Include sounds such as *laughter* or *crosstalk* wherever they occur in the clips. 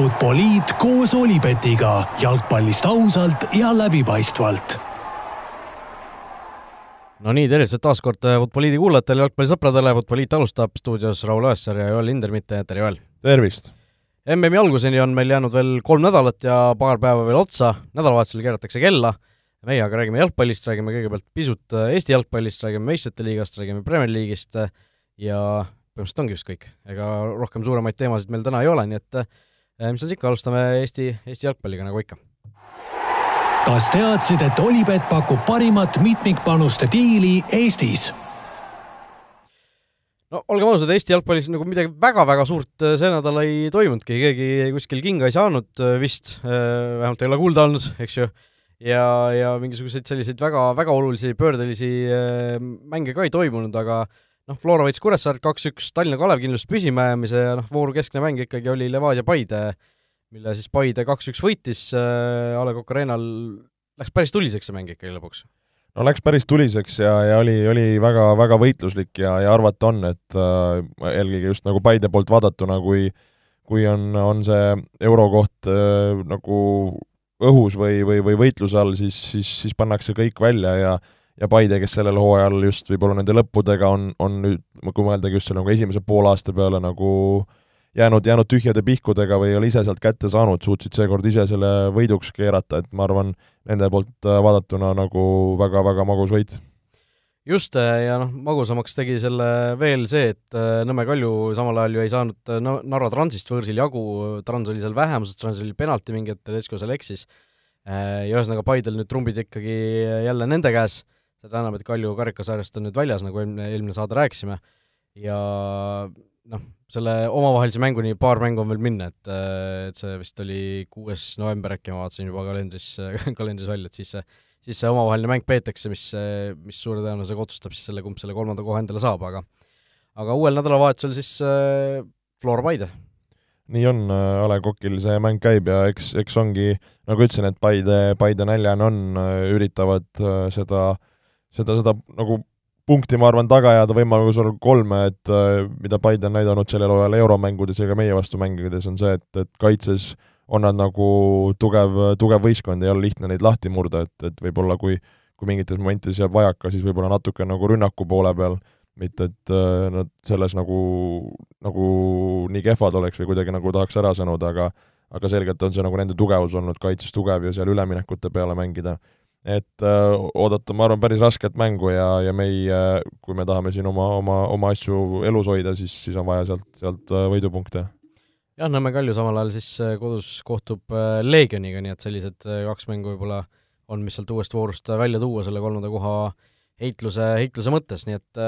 Futboliit koos Olipetiga jalgpallist ausalt ja läbipaistvalt. no nii, tervitused taas kord Futboliidi kuulajatele, jalgpallisõpradele, Futboliit alustab stuudios Raul Õessar ja Joel Hindermitte, tere Joel! tervist! MM-i alguseni on meil jäänud veel kolm nädalat ja paar päeva veel otsa, nädalavahetusel keeratakse kella, meie aga räägime jalgpallist, räägime kõigepealt pisut Eesti jalgpallist, räägime meistrite liigast, räägime Premier League'ist ja põhimõtteliselt ongi vist kõik. ega rohkem suuremaid teemasid meil täna ei ole, nii et mis siis ikka, alustame Eesti, Eesti jalgpalliga nagu ikka. kas teadsid, et Olipet pakub parimat mitmikpanuste diili Eestis? no olgem ausad, Eesti jalgpallis nagu midagi väga-väga suurt eh, see nädal ei toimunudki, keegi kuskil kinga ei saanud eh, vist, vähemalt ei ole kuulda olnud, eks ju, ja, ja mingisuguseid selliseid väga, väga olulisi pöördelisi mänge ka ei toimunud, aga noh, Flora võitis Kuressaaret kaks-üks, Tallinna Kalev kindlustas püsimajäämise ja noh, vooru keskne mäng ikkagi oli Levadia Paide, mille siis Paide kaks-üks võitis äh, A Le Coq Arena'l, läks päris tuliseks see mäng ikkagi lõpuks? no läks päris tuliseks ja, ja oli, oli väga, väga võitluslik ja, ja arvata on, et äh, eelkõige just nagu Paide poolt vaadatuna, kui kui on, on see eurokoht äh, nagu õhus või, või, või võitluse all, siis, siis, siis pannakse kõik välja ja ja Paide, kes sellel hooajal just võib-olla nende lõppudega on, on nüüd, kui mõeldagi just selle nagu esimese poolaasta peale nagu jäänud, jäänud tühjade pihkudega või ei ole ise sealt kätte saanud, suutsid seekord ise selle võiduks keerata, et ma arvan, nende poolt äh, vaadatuna nagu väga-väga magus võit. just, äh, ja noh, magusamaks tegi selle veel see, et äh, Nõmme Kalju samal ajal ju ei saanud Narva Transist võõrsil jagu, Trans oli seal vähemuses, Trans oli penalti mingi hetk, Lesko seal eksis, ja ühesõnaga Paidel nüüd trumbid ikkagi jälle nende käes seda enam, et Kalju karikasarjast on nüüd väljas, nagu eelmine, eelmine saade rääkisime, ja noh, selle omavahelise mänguni paar mängu on veel minna, et, et see vist oli kuues november äkki, ma vaatasin juba kalendris, *laughs* kalendris välja, et siis see, siis see omavaheline mäng peetakse, mis, mis suure tõenäosusega otsustab siis selle, kumb selle kolmanda koha endale saab, aga aga uuel nädalavahetusel siis äh, Flora Paide. nii on, A Le Coqil see mäng käib ja eks, eks ongi, nagu ütlesin, et Paide, Paide näljane on, üritavad seda äh, seda, seda nagu punkti, ma arvan, taga ajada võimalusel kolme, et äh, mida Paide on näidanud sellel hooajal euromängudes ja ka meie vastu mängides, on see, et, et kaitses on nad nagu tugev, tugev võistkond, ei ole lihtne neid lahti murda, et, et võib-olla kui kui mingites momentides jääb vajaka, siis võib-olla natuke nagu rünnaku poole peal, mitte et äh, nad selles nagu, nagu nii kehvad oleks või kuidagi nagu tahaks ära sõnuda, aga aga selgelt on see nagu nende tugevus olnud, kaitses tugev ja seal üleminekute peale mängida et äh, oodata, ma arvan, päris rasket mängu ja, ja meie, kui me tahame siin oma, oma, oma asju elus hoida, siis, siis on vaja sealt, sealt äh, võidupunkte. jah, Nõmme Kalju samal ajal siis äh, kodus kohtub äh, Leegioniga, nii et sellised kaks mängu võib-olla on, mis sealt uuest voorust välja tuua selle kolmanda koha heitluse, heitluse mõttes, nii et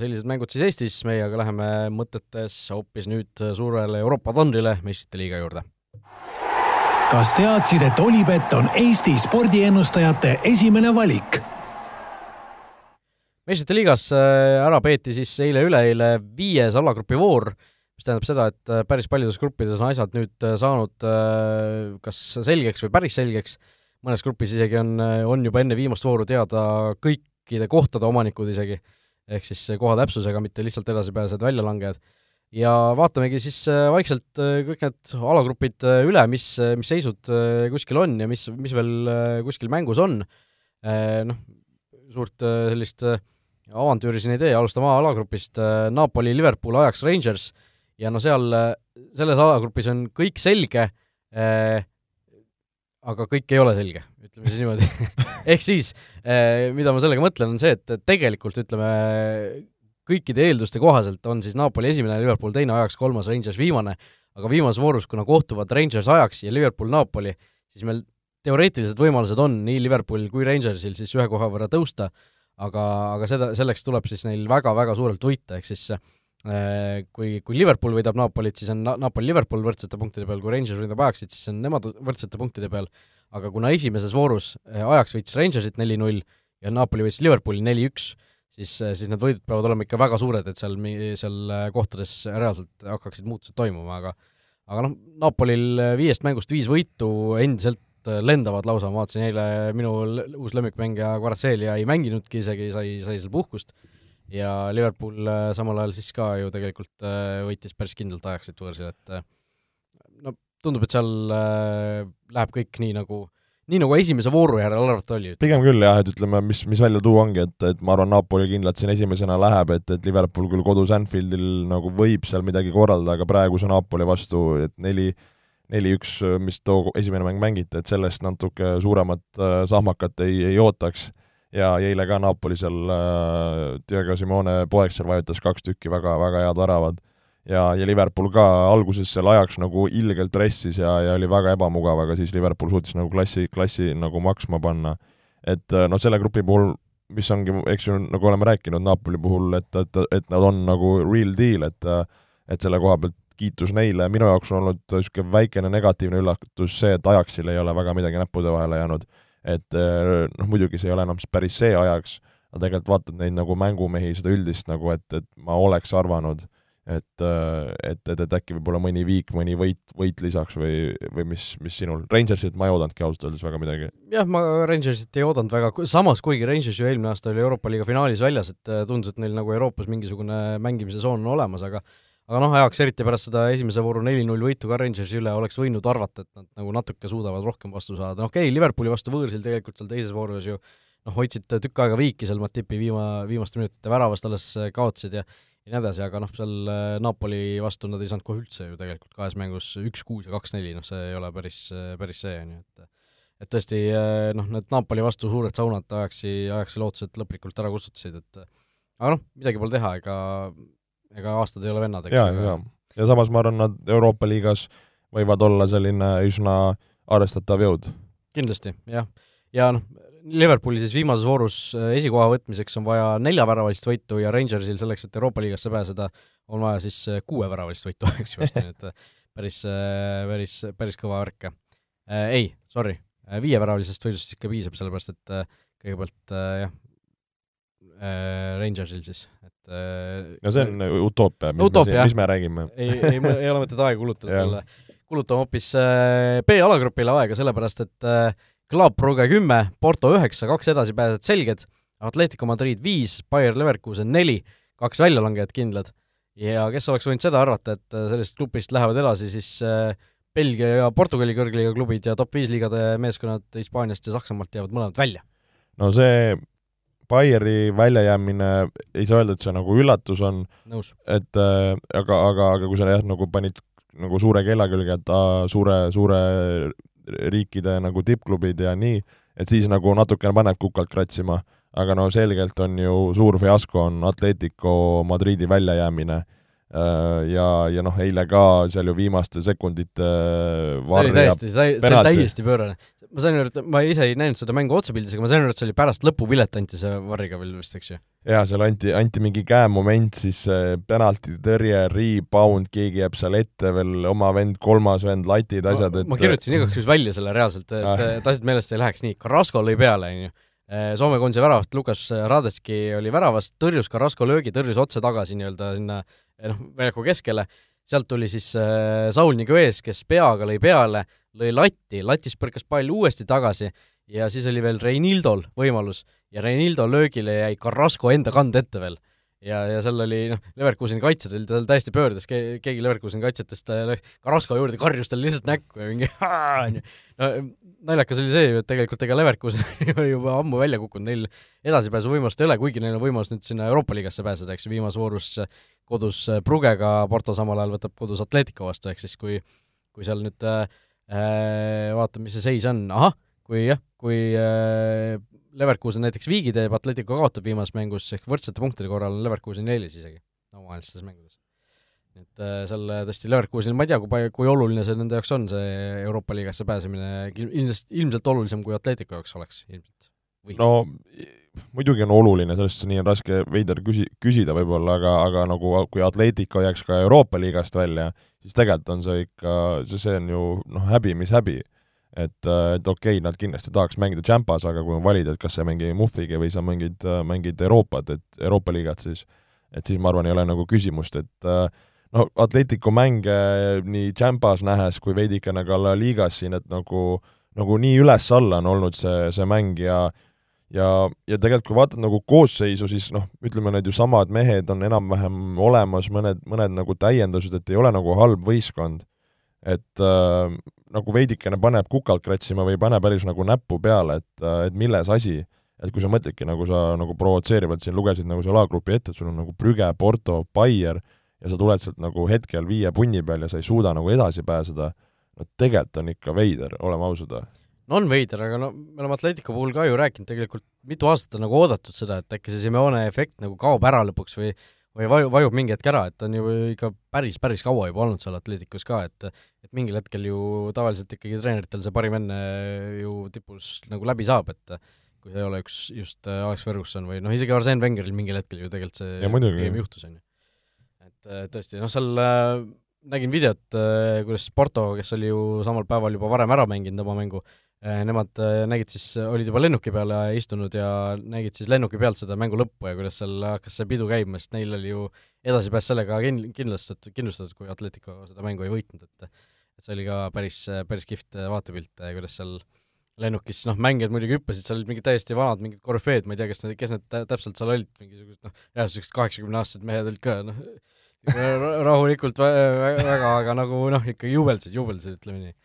sellised mängud siis Eestis, meie aga läheme mõtetes hoopis nüüd suurele Euroopa tandrile, meistrite liiga juurde kas teadsid, et Olipet on Eesti spordiennustajate esimene valik? meistrite liigas äh, ära peeti siis eile-üleeile viies alagrupi voor, mis tähendab seda, et äh, päris paljudes gruppides on asjad nüüd äh, saanud kas selgeks või päris selgeks, mõnes grupis isegi on, on juba enne viimast vooru teada kõikide kohtade omanikud isegi, ehk siis koha täpsusega, mitte lihtsalt edasipääsejad, väljalangejad ja vaatamegi siis äh, vaikselt äh, kõik need alagrupid äh, üle, mis, mis seisud kuskil on ja mis, mis veel kuskil mängus on. Noh, suurt sellist avantüüri siin ei tee, alustame alagrupist, Napoli, Liverpool, Ajax, Rangers. Ja no seal, selles alagrupis on kõik selge, aga kõik ei ole selge, ütleme siis niimoodi. *laughs* Ehk siis, mida ma sellega mõtlen, on see, et tegelikult ütleme, kõikide eelduste kohaselt on siis Napoli esimene, Liverpool teine, Ajax kolmas, Rangers viimane, aga viimases voorus, kuna kohtuvad Rangers, Ajax ja Liverpool, Napoli, siis meil teoreetilised võimalused on nii Liverpoolil kui Rangersil siis ühe koha võrra tõusta, aga, aga seda, selleks tuleb siis neil väga-väga suurelt võita, ehk siis äh, kui, kui Liverpool võidab Napolit, siis on Na-, Napoli-Liverpool võrdsete punktide peal, kui Rangers võidab Ajaxit, siis on nemad võrdsete punktide peal, aga kuna esimeses voorus äh, Ajax võitis Rangersit neli-null ja Napoli võitis Liverpooli neli-üks, siis, siis need võidud peavad olema ikka väga suured, et seal, seal kohtades reaalselt hakkaksid muutused toimuma, aga aga noh, Napolil viiest mängust viis võitu, endiselt lendavad lausa, ma vaatasin eile, minu uus lemmikmängija Kvaratselia ei mänginudki isegi, sai, sai seal puhkust, ja Liverpool samal ajal siis ka ju tegelikult võitis päris kindlalt Ajaxit võõrsil, et no tundub, et seal äh, läheb kõik nii nagu, nii nagu esimese vooru järel arvata oli. pigem küll jah, et ütleme, mis, mis välja tuua ongi, et, et ma arvan, Napoli kindlalt siin esimesena läheb, et, et Liverpool küll kodus Anfieldil nagu võib seal midagi korraldada, aga praeguse Napoli vastu, et neli, neli-üks, mis too esimene mäng mängiti, et sellest natuke suuremat äh, sahmakat ei, ei ootaks ja, ja eile ka Napoli seal äh,, Diego Simone poeg seal vajutas kaks tükki väga, väga head väravad ja, ja Liverpool ka alguses seal ajaks nagu ilgelt pressis ja, ja oli väga ebamugav, aga siis Liverpool suutis nagu klassi, klassi nagu maksma panna. et äh, noh, selle grupi puhul, mis ongi, eks ju, nagu oleme rääkinud Napoli puhul, et, et, et nad on nagu real deal, et et selle koha pealt kiitus neile, minu jaoks on olnud niisugune väikene negatiivne üllatus see, et Ajaxil ei ole väga midagi näppude vahele jäänud. et äh, noh, muidugi see ei ole enam päris see Ajax, aga tegelikult vaatad neid nagu mängumehi, seda üldist nagu, et, et ma oleks arvanud, et, et, et, et äkki võib-olla mõni viik, mõni võit, võit lisaks või, või mis, mis sinul, Rangersit ma ei oodanudki ausalt öeldes väga midagi. jah, ma Rangersit ei oodanud väga, samas kuigi Rangers ju eelmine aasta oli Euroopa liiga finaalis väljas, et äh, tundus, et neil nagu Euroopas mingisugune mängimise soon on olemas, aga aga noh, ajaks eriti pärast seda esimese vooru neli-null võitu ka Rangersi üle oleks võinud arvata, et nad nagu natuke suudavad rohkem vastu saada, noh okei okay,, Liverpooli vastu võõrsil tegelikult seal teises voorus ju noh, hoidsid tükk aega viiki seal Matipi viima, viimaste minutite väravast alles äh, kaotasid ja ja nii edasi, aga noh, seal äh, Napoli vastu nad ei saanud kohe üldse ju tegelikult kahes mängus üks-kuus ja kaks-neli, noh see ei ole päris, äh, päris see, on ju, et et tõesti noh, need Napoli vastu suured saunad ajaksi, ajaksi lootused lõplikult ära kustutasid, et aga noh, midagi pole teha, ega ega aastad ei ole vennad, eks. jaa, jaa. ja samas ma arvan, nad Euroopa liigas võivad olla selline üsna arvestatav jõud. kindlasti, jah. ja noh, Liverpooli siis viimases voorus äh, esikoha võtmiseks on vaja neljaväravalist võitu ja Rangersil selleks, et Euroopa liigasse pääseda, on vaja siis äh, kuueväravalist võitu, *laughs* eks ju, nii et äh, päris, päris, päris kõva värk. Ei, sorry, viieväralisest võidust ikka piisab, sellepärast et kõigepealt jah, Rangersil siis, et no see on utoopia, mis, utoopia, mis me räägime. ei, ei, ei ole mõtet aega kulutada *laughs* selle, kulutame hoopis B-alagrupile aega, sellepärast et Club Brugge kümme, Porto üheksa, kaks edasipääsejat selged, Atletico Madrid viis, Bayer Leverkusen neli, kaks väljalangejat kindlad. ja kes oleks võinud seda arvata, et äh, sellest grupist lähevad edasi siis äh, Belgia ja Portugali kõrgliiga klubid ja top viis liigade meeskonnad Hispaaniast ja Saksamaalt jäävad mõlemad välja. no see Bayeri väljajäämine, ei saa öelda, et see nagu üllatus on, et äh, aga, aga, aga kui sa jah, nagu panid nagu suure kella külge, et aa, suure, suure riikide nagu tippklubid ja nii, et siis nagu natukene paneb kukalt kratsima. aga no selgelt on ju suur fiasko, on Atletico Madridi väljajäämine. Äh, ja, ja noh, eile ka seal ju viimaste sekundite see oli täiesti, see oli täiesti pöörane ma sain aru, et ma ise ei näinud seda mängu otsepildis, aga ma sain aru, et see oli pärast lõpuvilet anti see varriga veel vist, eks ju? jaa, seal anti, anti mingi käemoment, siis penaltitõrje, rebound, keegi jääb seal ette veel, oma vend, kolmas vend, latid, asjad, et ma kirjutasin igaks juhuks välja selle reaalselt, et, ah. et asjad meelest ei läheks nii, Carrasco lõi peale, on ju. Soome koondise väravat Lukas Radetski oli väravas, tõrjus Carrasco löögi, tõrjus otse tagasi nii-öelda sinna noh, väljaku keskele, sealt tuli siis Saul Niguez, kes peaga lõi peale, lõi latti, latist põrkas pall uuesti tagasi ja siis oli veel Reinildol võimalus ja Reinildo löögile jäi Carrasco enda kand ette veel. ja, ja seal oli noh, Leverkuseni kaitsjad olid tal täiesti pöördes ke,, keegi Leverkuseni kaitsjatest läks Carrasco juurde, karjus talle lihtsalt näkku ja mingi *laughs* onju. no naljakas oli see ju, et tegelikult ega Leverkusen *laughs* oli juba ammu välja kukkunud, neil edasipääsu võimalust ei ole, kuigi neil on võimalus nüüd sinna Euroopa liigasse pääseda, eks ju, viimases voorus kodus Brugega, Porto samal ajal võtab kodus Atletico vastu, ehk siis kui kui seal nüüd Äh, vaatame, mis see seis on, ahah, kui jah, kui äh, Leverkusen näiteks viigi teeb, Atletico kaotab viimases mängus, ehk võrdsete punktide korral on Leverkuseni eelis isegi omavahelistes mängudes. et äh, seal tõesti Leverkusenil, ma ei tea, kui palju, kui oluline see nende jaoks on, see Euroopa liigasse pääsemine, ilmselt, ilmselt olulisem kui Atletico jaoks oleks ilmselt. no muidugi on oluline, sellest nii on raske, veider küsi-, küsida võib-olla, aga, aga nagu kui Atletico jääks ka Euroopa liigast välja, siis tegelikult on see ikka, see, on ju noh, häbi, mis häbi. et, et okei okay,, nad kindlasti tahaks mängida Champas, aga kui on valida, et kas sa mängid Muhviga või sa mängid, mängid Euroopat, et Euroopa liigat, siis et siis ma arvan, ei ole nagu küsimust, et no Atletico mänge nii Champas nähes kui veidikene ka La Ligas siin, et nagu nagu nii üles-alla on olnud see, see mäng ja ja, ja tegelikult kui vaatad nagu koosseisu, siis noh, ütleme need ju samad mehed on enam-vähem olemas, mõned, mõned nagu täiendused, et ei ole nagu halb võistkond. et äh, nagu veidikene paneb kukalt kratsima või ei pane päris nagu näppu peale, et, et milles asi. et kui sa mõtledki, nagu sa nagu provotseerivalt siin lugesid nagu selle A-grupi ette, et sul on nagu Brügge, Porto, Bayer ja sa tuled sealt nagu hetkel viie punni peal ja sa ei suuda nagu edasi pääseda, no tegelikult on ikka veider, oleme ausad no on veider, aga no me oleme Atletico puhul ka ju rääkinud tegelikult, mitu aastat on nagu oodatud seda, et äkki see Simeone efekt nagu kaob ära lõpuks või või vaju, vajub mingi hetk ära, et on ju ikka päris, päris kaua juba olnud seal Atleticus ka, et et mingil hetkel ju tavaliselt ikkagi treeneritel see parim enne ju tipus nagu läbi saab, et kui see ei ole üks just Alex Ferguson või noh, isegi Arsene Wengeril mingil hetkel ju tegelikult see game juhtus, on ju. et tõesti, noh seal äh, nägin videot, äh, kuidas Porto, kes oli ju samal päeval juba varem ära mänginud oma mängu, Äh, nemad äh, nägid siis, olid juba lennuki peale istunud ja nägid siis lennuki pealt seda mängu lõppu ja kuidas seal hakkas see pidu käima, sest neil oli ju edasipääs sellega kin-, kindlustatud, kindlustatud, kui Atletico seda mängu ei võitnud, et et see oli ka päris, päris kihvt vaatepilt, kuidas seal lennukis, noh, mängijad muidugi hüppasid, seal olid mingid täiesti vanad mingid korüfeed, ma ei tea, kes need, kes need täpselt seal olid, mingisugused noh, jah, niisugused kaheksakümneaastased mehed olid ka, noh, *laughs* rahulikult väga, aga nagu noh, ikka jubeldasid, jubeldasid, ütleme nii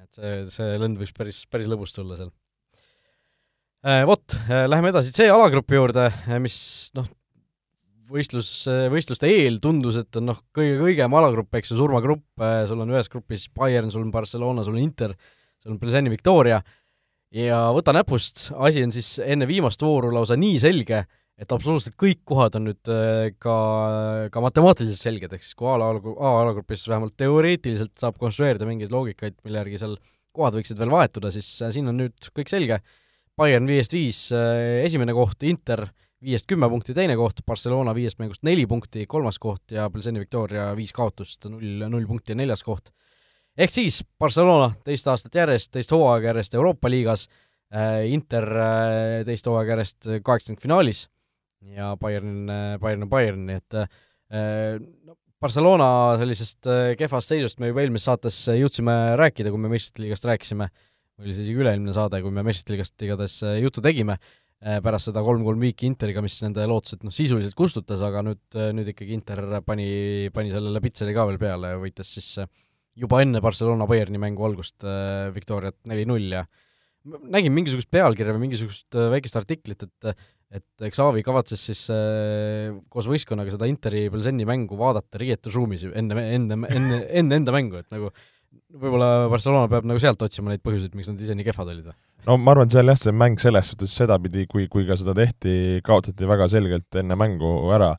et see, see lend võiks päris, päris lõbus tulla seal. Äh, vot, äh, läheme edasi C-alagrupi juurde, äh, mis noh, võistlus, võistluste eel tundus, et on noh, kõige kõigem alagrupp, eks ju, surmagrupp, sul on ühes grupis Bayern, sul on Barcelona, sul on Inter, sul on Pleseni Victoria ja võta näpust, asi on siis enne viimast vooru lausa nii selge, et absoluutselt kõik kohad on nüüd ka, ka matemaatiliselt selged, ehk siis kui A-alagrupis vähemalt teoreetiliselt saab konstrueerida mingeid loogikaid, mille järgi seal kohad võiksid veel vahetuda, siis siin on nüüd kõik selge, Bayern viiest viis esimene koht, Inter viiest kümme punkti teine koht, Barcelona viiest mängust neli punkti kolmas koht ja Pleseni Victoria viis kaotust, null, null punkti neljas koht. ehk siis Barcelona teist aastat järjest, teist hooaega järjest Euroopa liigas, Inter teist hooaega järjest kaheksakümnendfinaalis ja Bayern, Bayern on Bayern, nii et äh, no Barcelona sellisest äh, kehvast seisust me juba eelmises saates jõudsime rääkida, kui me meistrite liigast rääkisime, oli see isegi üle-eelmine saade, kui me meistrite liigast igatahes äh, juttu tegime, pärast seda kolm-kolm viiki Interiga, mis nende lootused noh, sisuliselt kustutas, aga nüüd, nüüd ikkagi Inter pani, pani sellele pitseri ka veel peale ja võitis siis juba enne Barcelona Bayerni mängu algust Victoriat neli-null ja nägin mingisugust pealkirja või mingisugust väikest artiklit, et et Xavi kavatses siis äh, koos võistkonnaga seda Interi Belsenni mängu vaadata riietusruumis enne, enne, enne, enne enda mängu, et nagu võib-olla Barcelona peab nagu sealt otsima neid põhjuseid, miks nad ise nii kehvad olid no ma arvan, et seal jah, see mäng selles suhtes sedapidi, kui, kui ka seda tehti, kaotati väga selgelt enne mängu ära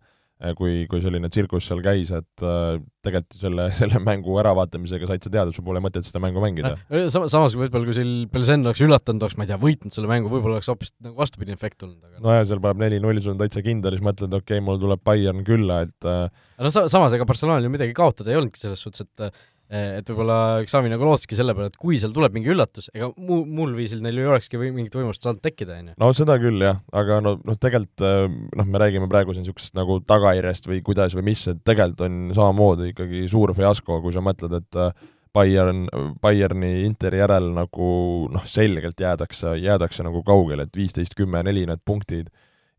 kui, kui selline tsirkus seal käis, et äh, tegelikult selle, *laughs* selle mängu äravaatamisega said sa teada, et sul pole mõtet seda mängu mängida. Sama, samas võib-olla kui seal Belsen oleks üllatanud, oleks, ma ei tea, võitnud selle mängu, võib-olla oleks hoopis nagu vastupidine efekt tulnud, aga nojah, seal paneb neli-null, sul on täitsa kindel, siis mõtled, okei okay,, mul tuleb Bayern külla, et äh, no sa-, samas, ega Barcelonal ju midagi kaotada ei olnudki selles suhtes, et et võib-olla Xavi nagu lootiski selle peale, et kui seal tuleb mingi üllatus, ega muu, muul viisil neil ei olekski või mingit võimalust saanud tekkida, on ju. no seda küll, jah, aga no, noh, tegelikult äh, noh, me räägime praegu siin niisugusest nagu tagajärjest või kuidas või mis, et tegelikult on samamoodi ikkagi suur fiasko, kui sa mõtled, et äh, Bayern, Bayerni Interi järel nagu noh, selgelt jäädakse, jäädakse nagu kaugele, et viisteist, kümme, neli need punktid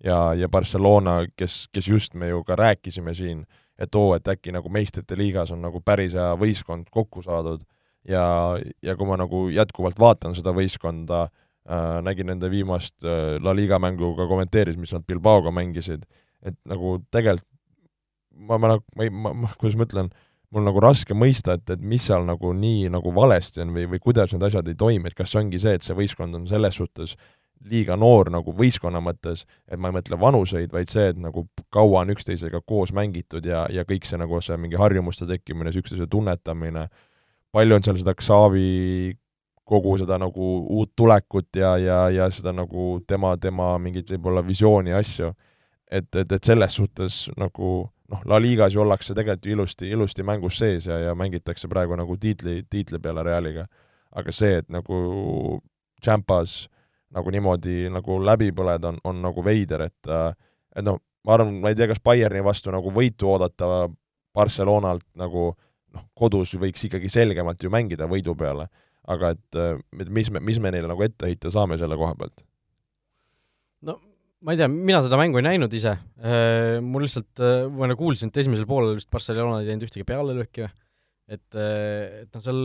ja, ja Barcelona, kes, kes just me ju ka rääkisime siin, et oo, et äkki nagu meistrite liigas on nagu päris hea võistkond kokku saadud. Ja, ja kui ma nagu jätkuvalt vaatan seda võistkonda äh,, nägin nende viimast äh, La Liga mängu ka kommenteeris, mis nad Bilbaoga mängisid, et nagu tegelikult ma, ma nagu, ma ei, ma, ma, kuidas ma ütlen, mul nagu raske mõista, et, et mis seal nagu nii nagu valesti on või, või kuidas need asjad ei toimi, et kas see ongi see, et see võistkond on selles suhtes äh, liiga noor nagu võistkonna mõttes, et ma ei mõtle vanuseid, vaid see, et nagu kaua on üksteisega koos mängitud ja, ja kõik see nagu see mingi harjumuste tekkimine, üksteise tunnetamine, palju on seal seda Xavi kogu seda nagu uut tulekut ja, ja, ja seda nagu tema, tema mingit võib-olla visiooni ja asju, et, et, et selles suhtes nagu noh, La Ligas ju ollakse tegelikult ju ilusti, ilusti mängus sees ja, ja mängitakse praegu nagu tiitli, tiitli peale Realiga. aga see, et nagu Champas nagu niimoodi nagu läbi põleda, on, on nagu veider, et et noh, ma arvan, ma ei tea, kas Bayerni vastu nagu võitu oodata Barcelonalt nagu noh, kodus võiks ikkagi selgemalt ju mängida võidu peale, aga et mis me, mis me neile nagu ette heita saame selle koha pealt? no ma ei tea, mina seda mängu ei näinud ise, mul lihtsalt, ma nagu kuulsin, et esimesel poolel vist Barcelona ei teinud ühtegi pealelööki et, et noh, seal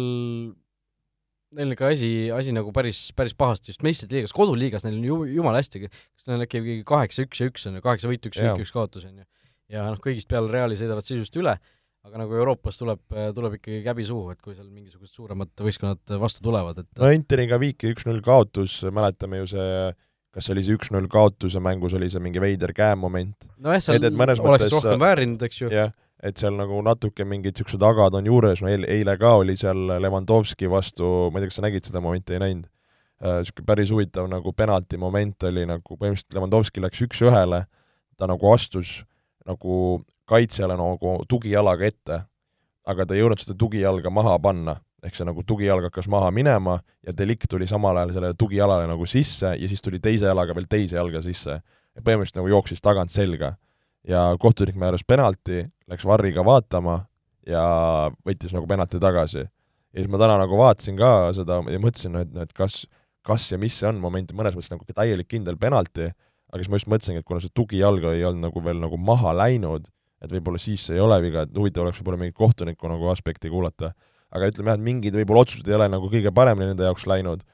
neil ikka asi, asi nagu päris, päris pahasti, just meistrite liigas, koduliigas neil on ju jumala hästi, kas neil äkki kaheksa, üks ja üks on ju, kaheksa võitu, üks võit, üks kaotus on ju. ja noh, kõigist peale Reali sõidavad sisust üle, aga nagu Euroopas tuleb, tuleb ikkagi käbi suhu, et kui seal mingisugused suuremad võistkonnad vastu tulevad, et no Interiga viiki üks-null kaotus, mäletame ju see kas see oli see üks-null kaotuse mängus, oli see mingi veider käemoment? nojah, seal et, et oleks mõttes, rohkem väärinud, eks ju. jah, et seal nagu natuke mingid niisugused agad on juures, no eile, eile ka oli seal Levandovski vastu, ma ei tea, kas sa nägid seda momenti, ei näinud? Niisugune äh, päris huvitav nagu penalti moment oli nagu põhimõtteliselt Levandovski läks üks-ühele, ta nagu astus nagu kaitsjale nagu tugijalaga ette, aga ta ei jõudnud seda tugijalga maha panna, ehk see nagu tugijalg hakkas maha minema ja delikt tuli samal ajal sellele tugijalale nagu sisse ja siis tuli teise jalaga veel teise jalga sisse. põhimõtteliselt nagu jooksis tagant selga ja kohtunik määras penalti, läks Varriga vaatama ja võttis nagu penalti tagasi. ja siis ma täna nagu vaatasin ka seda ja mõtlesin, et, et kas, kas ja mis see on moment, mõnes mõttes nagu täielik kindel penalti, aga siis ma just mõtlesingi, et kuna see tugijalg ei olnud nagu veel nagu maha läinud, et võib-olla siis ei ole viga, et huvitav oleks võib-olla mingit kohtuniku nagu aspekti kuulata. aga ütleme jah, et mingid võib-olla otsused ei ole nagu kõige paremini nende jaoks läinud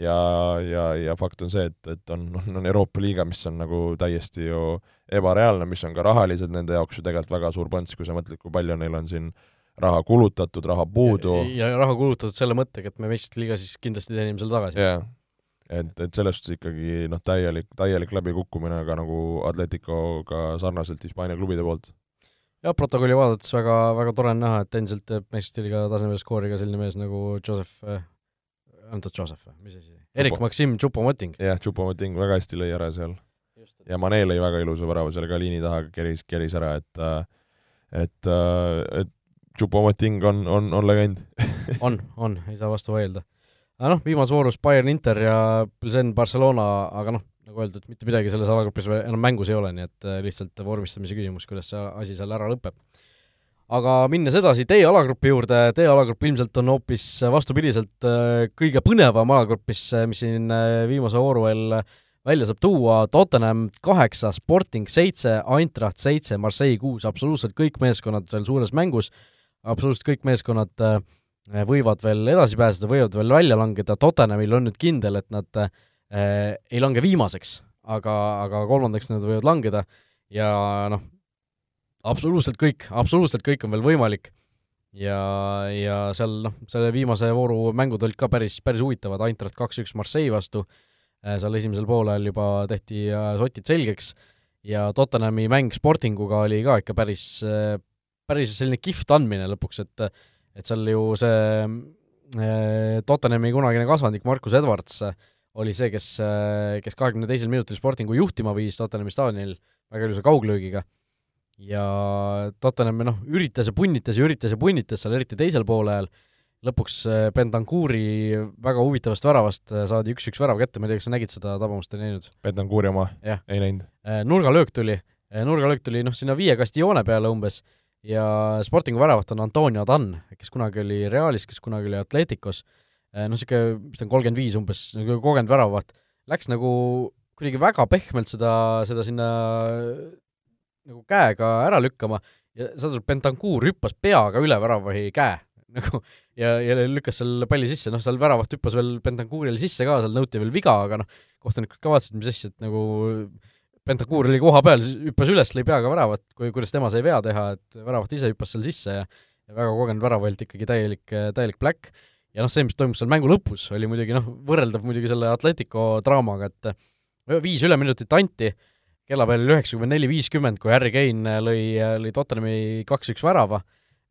ja, ja, ja fakt on see, et, et on, on Euroopa liiga, mis on nagu täiesti ju ebareaalne, mis on ka rahaliselt nende jaoks ju tegelikult väga suur põnts, kui sa mõtled, kui palju neil on siin raha kulutatud, raha puudu. ja raha kulutatud selle mõttega, et me meistrite liiga siis kindlasti teenime selle tagasi. yeah., et, et selles suhtes ikkagi noh, täielik, täielik läbikukkumine ka nagu Atleticoga sarnaselt Hispaania klubide poolt. jah, protokolli vaadates väga, väga tore on näha, et endiselt teeb meistrite liiga tasemel skooriga selline mees nagu Joseph on ta Joseph või, mis asi? Erik Maksim Tšupomoting. jah, Tšupomoting väga hästi lõi ära seal. ja Mane lõi väga ilusa värava seal ka liini taha, keris, keris ära, et et, et Tšupomoting on, on, on legend *laughs* on, on, ei saa vastu vaielda. aga noh, viimases voorus Bayern Inter ja Pilsen Barcelona, aga noh, nagu öeldud, mitte midagi selles alagrupis enam mängus ei ole, nii et lihtsalt vormistamise küsimus, kuidas see asi seal ära lõpeb aga minnes edasi teie alagrupi juurde, teie alagrupp ilmselt on hoopis vastupidiselt äh, kõige põnevam alagrupp, mis, äh, mis siin äh, viimase vooru veel välja saab tuua, Tottenham kaheksa, Sporting seitse, Eintracht seitse, Marseille kuus, absoluutselt kõik meeskonnad seal suures mängus, absoluutselt kõik meeskonnad võivad veel edasi pääseda, võivad veel välja langeda, Tottenhamil on nüüd kindel, et nad äh, ei lange viimaseks, aga, aga kolmandaks nad võivad langeda. Ja noh, absoluutselt kõik, absoluutselt kõik on veel võimalik. Ja, ja seal noh, selle viimase vooru mängud olid ka päris, päris huvitavad, Eintracht kaks-üks Marseille vastu, äh, seal esimesel poolel juba tehti äh, sotid selgeks. Ja Tottenhami mäng Sportinguga oli ka ikka päris, äh, päris selline kihvt andmine lõpuks, et et seal ju see Tottenhami kunagine kasvandik Markus Edwards oli see, kes, kes kahekümne teisel minutil Sportingu juhtima viis Tottenhami staadionil väga ilusa kauglöögiga ja Tottenham noh, üritas ja punnitas ja üritas ja punnitas seal, eriti teisel poolel, lõpuks äh, Bentancuri väga huvitavast väravast äh, saadi üks-üks värav kätte, ma ei tea, kas sa nägid seda tabamust, ei näinud? Bentancuri oma? ei näinud. Äh, nurgalöök tuli, nurgalöök tuli noh, sinna viie kasti joone peale umbes ja Sportingu väravat on Antonio Adan, kes kunagi oli Realis, kes kunagi oli Atleticos, noh, niisugune, mis ta on, kolmkümmend viis umbes, nagu kogenud väravaht, läks nagu kuidagi väga pehmelt seda, seda sinna nagu käega ära lükkama ja saad aru, Bentancur hüppas peaga üle väravahi käe *laughs* nagu ja, ja lükkas seal palli sisse, noh, seal väravat hüppas veel Bentancuril sisse ka, seal nõuti veel viga, aga noh, kohtunikud ka vaatasid, mis asja, et nagu Bentancur oli koha peal, hüppas üles, lõi peaga väravat, kui, kuidas tema sai vea teha, et väravat ise hüppas seal sisse ja ja väga kogenud väravalt ikkagi täielik, täielik black. ja noh, see, mis toimus seal mängu lõpus, oli muidugi noh, võrreldav muidugi selle Atletico draamaga, et viis üleminutit anti kellapäev oli üheksakümmend neli viiskümmend, kui Harry Kane lõi, lõi Tottenhami kaks-üks värava,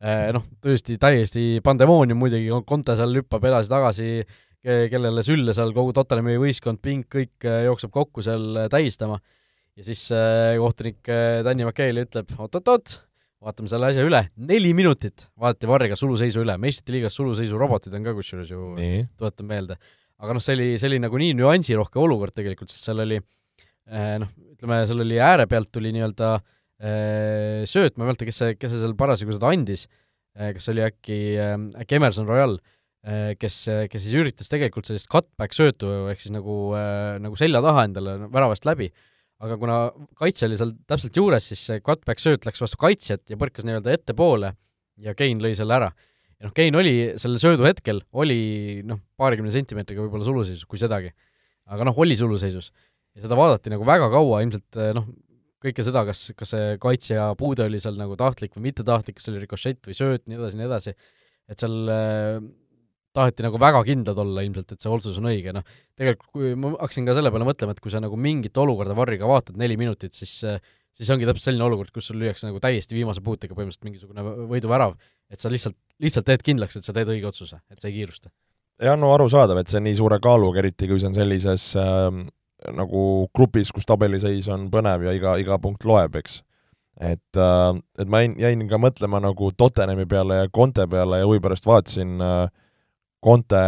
eh, noh, tõesti täiesti pandemoonium muidugi, Conte seal hüppab edasi-tagasi, kellele sülle seal kogu Tottenhami võistkond, pink, kõik jookseb kokku seal tähistama. ja siis kohtunik Danny McKay'le ütleb oot-oot-oot, vaatame selle asja üle, neli minutit vaadati varriga suluseisu üle, meistrite liigas suluseisu robotid on ka kusjuures ju, tuletan meelde. aga noh, see oli, see oli nagu nii nüansirohke olukord tegelikult, sest seal oli noh, ütleme, seal oli ääre pealt tuli nii-öelda äh, sööt, ma ei mäleta, kes see, kes see seal parasjagu seda andis äh,, kas oli äkki äkki Emerson Royal kes, kes siis üritas tegelikult sellist cutback söötu ehk siis nagu nagu selja taha endale väravast läbi, aga kuna kaitse oli seal täpselt juures, siis see cutback sööt läks vastu kaitsjat ja põrkas nii-öelda ettepoole ja Kein lõi selle ära. ja noh, Kein oli selle söödu hetkel, oli noh, paarikümne sentimeetriga võib-olla suluseisus, kui sedagi. aga noh, oli suluseisus. Ja seda vaadati nagu väga kaua, ilmselt noh, kõike seda, kas, kas see kaitsja puude oli seal nagu tahtlik või mittetahtlik, kas see oli rikošett või sööt, nii edasi, nii edasi, et seal äh, taheti nagu väga kindlad olla ilmselt, et see otsus on õige, noh, tegelikult kui ma hakkasin ka selle peale mõtlema, et kui sa nagu mingit olukorda varriga vaatad neli minutit, siis siis ongi täpselt selline olukord, kus sul lüüakse nagu täiesti viimase puutega põhimõtteliselt mingisugune võiduvärav, et sa lihtsalt, lihtsalt teed kindlaks, et sa teed õige otsuse, et sa ei kiirusta. jah, no arusaadav, et see on nii suure kaaluga, eriti kui see on sellises äh, nagu grupis, kus tabeliseis on põnev ja iga, iga punkt loeb, eks. et äh,, et ma jäin, jäin ka mõtlema nagu Tottenhami peale ja Conte peale ja huvi pärast vaatasin äh, Conte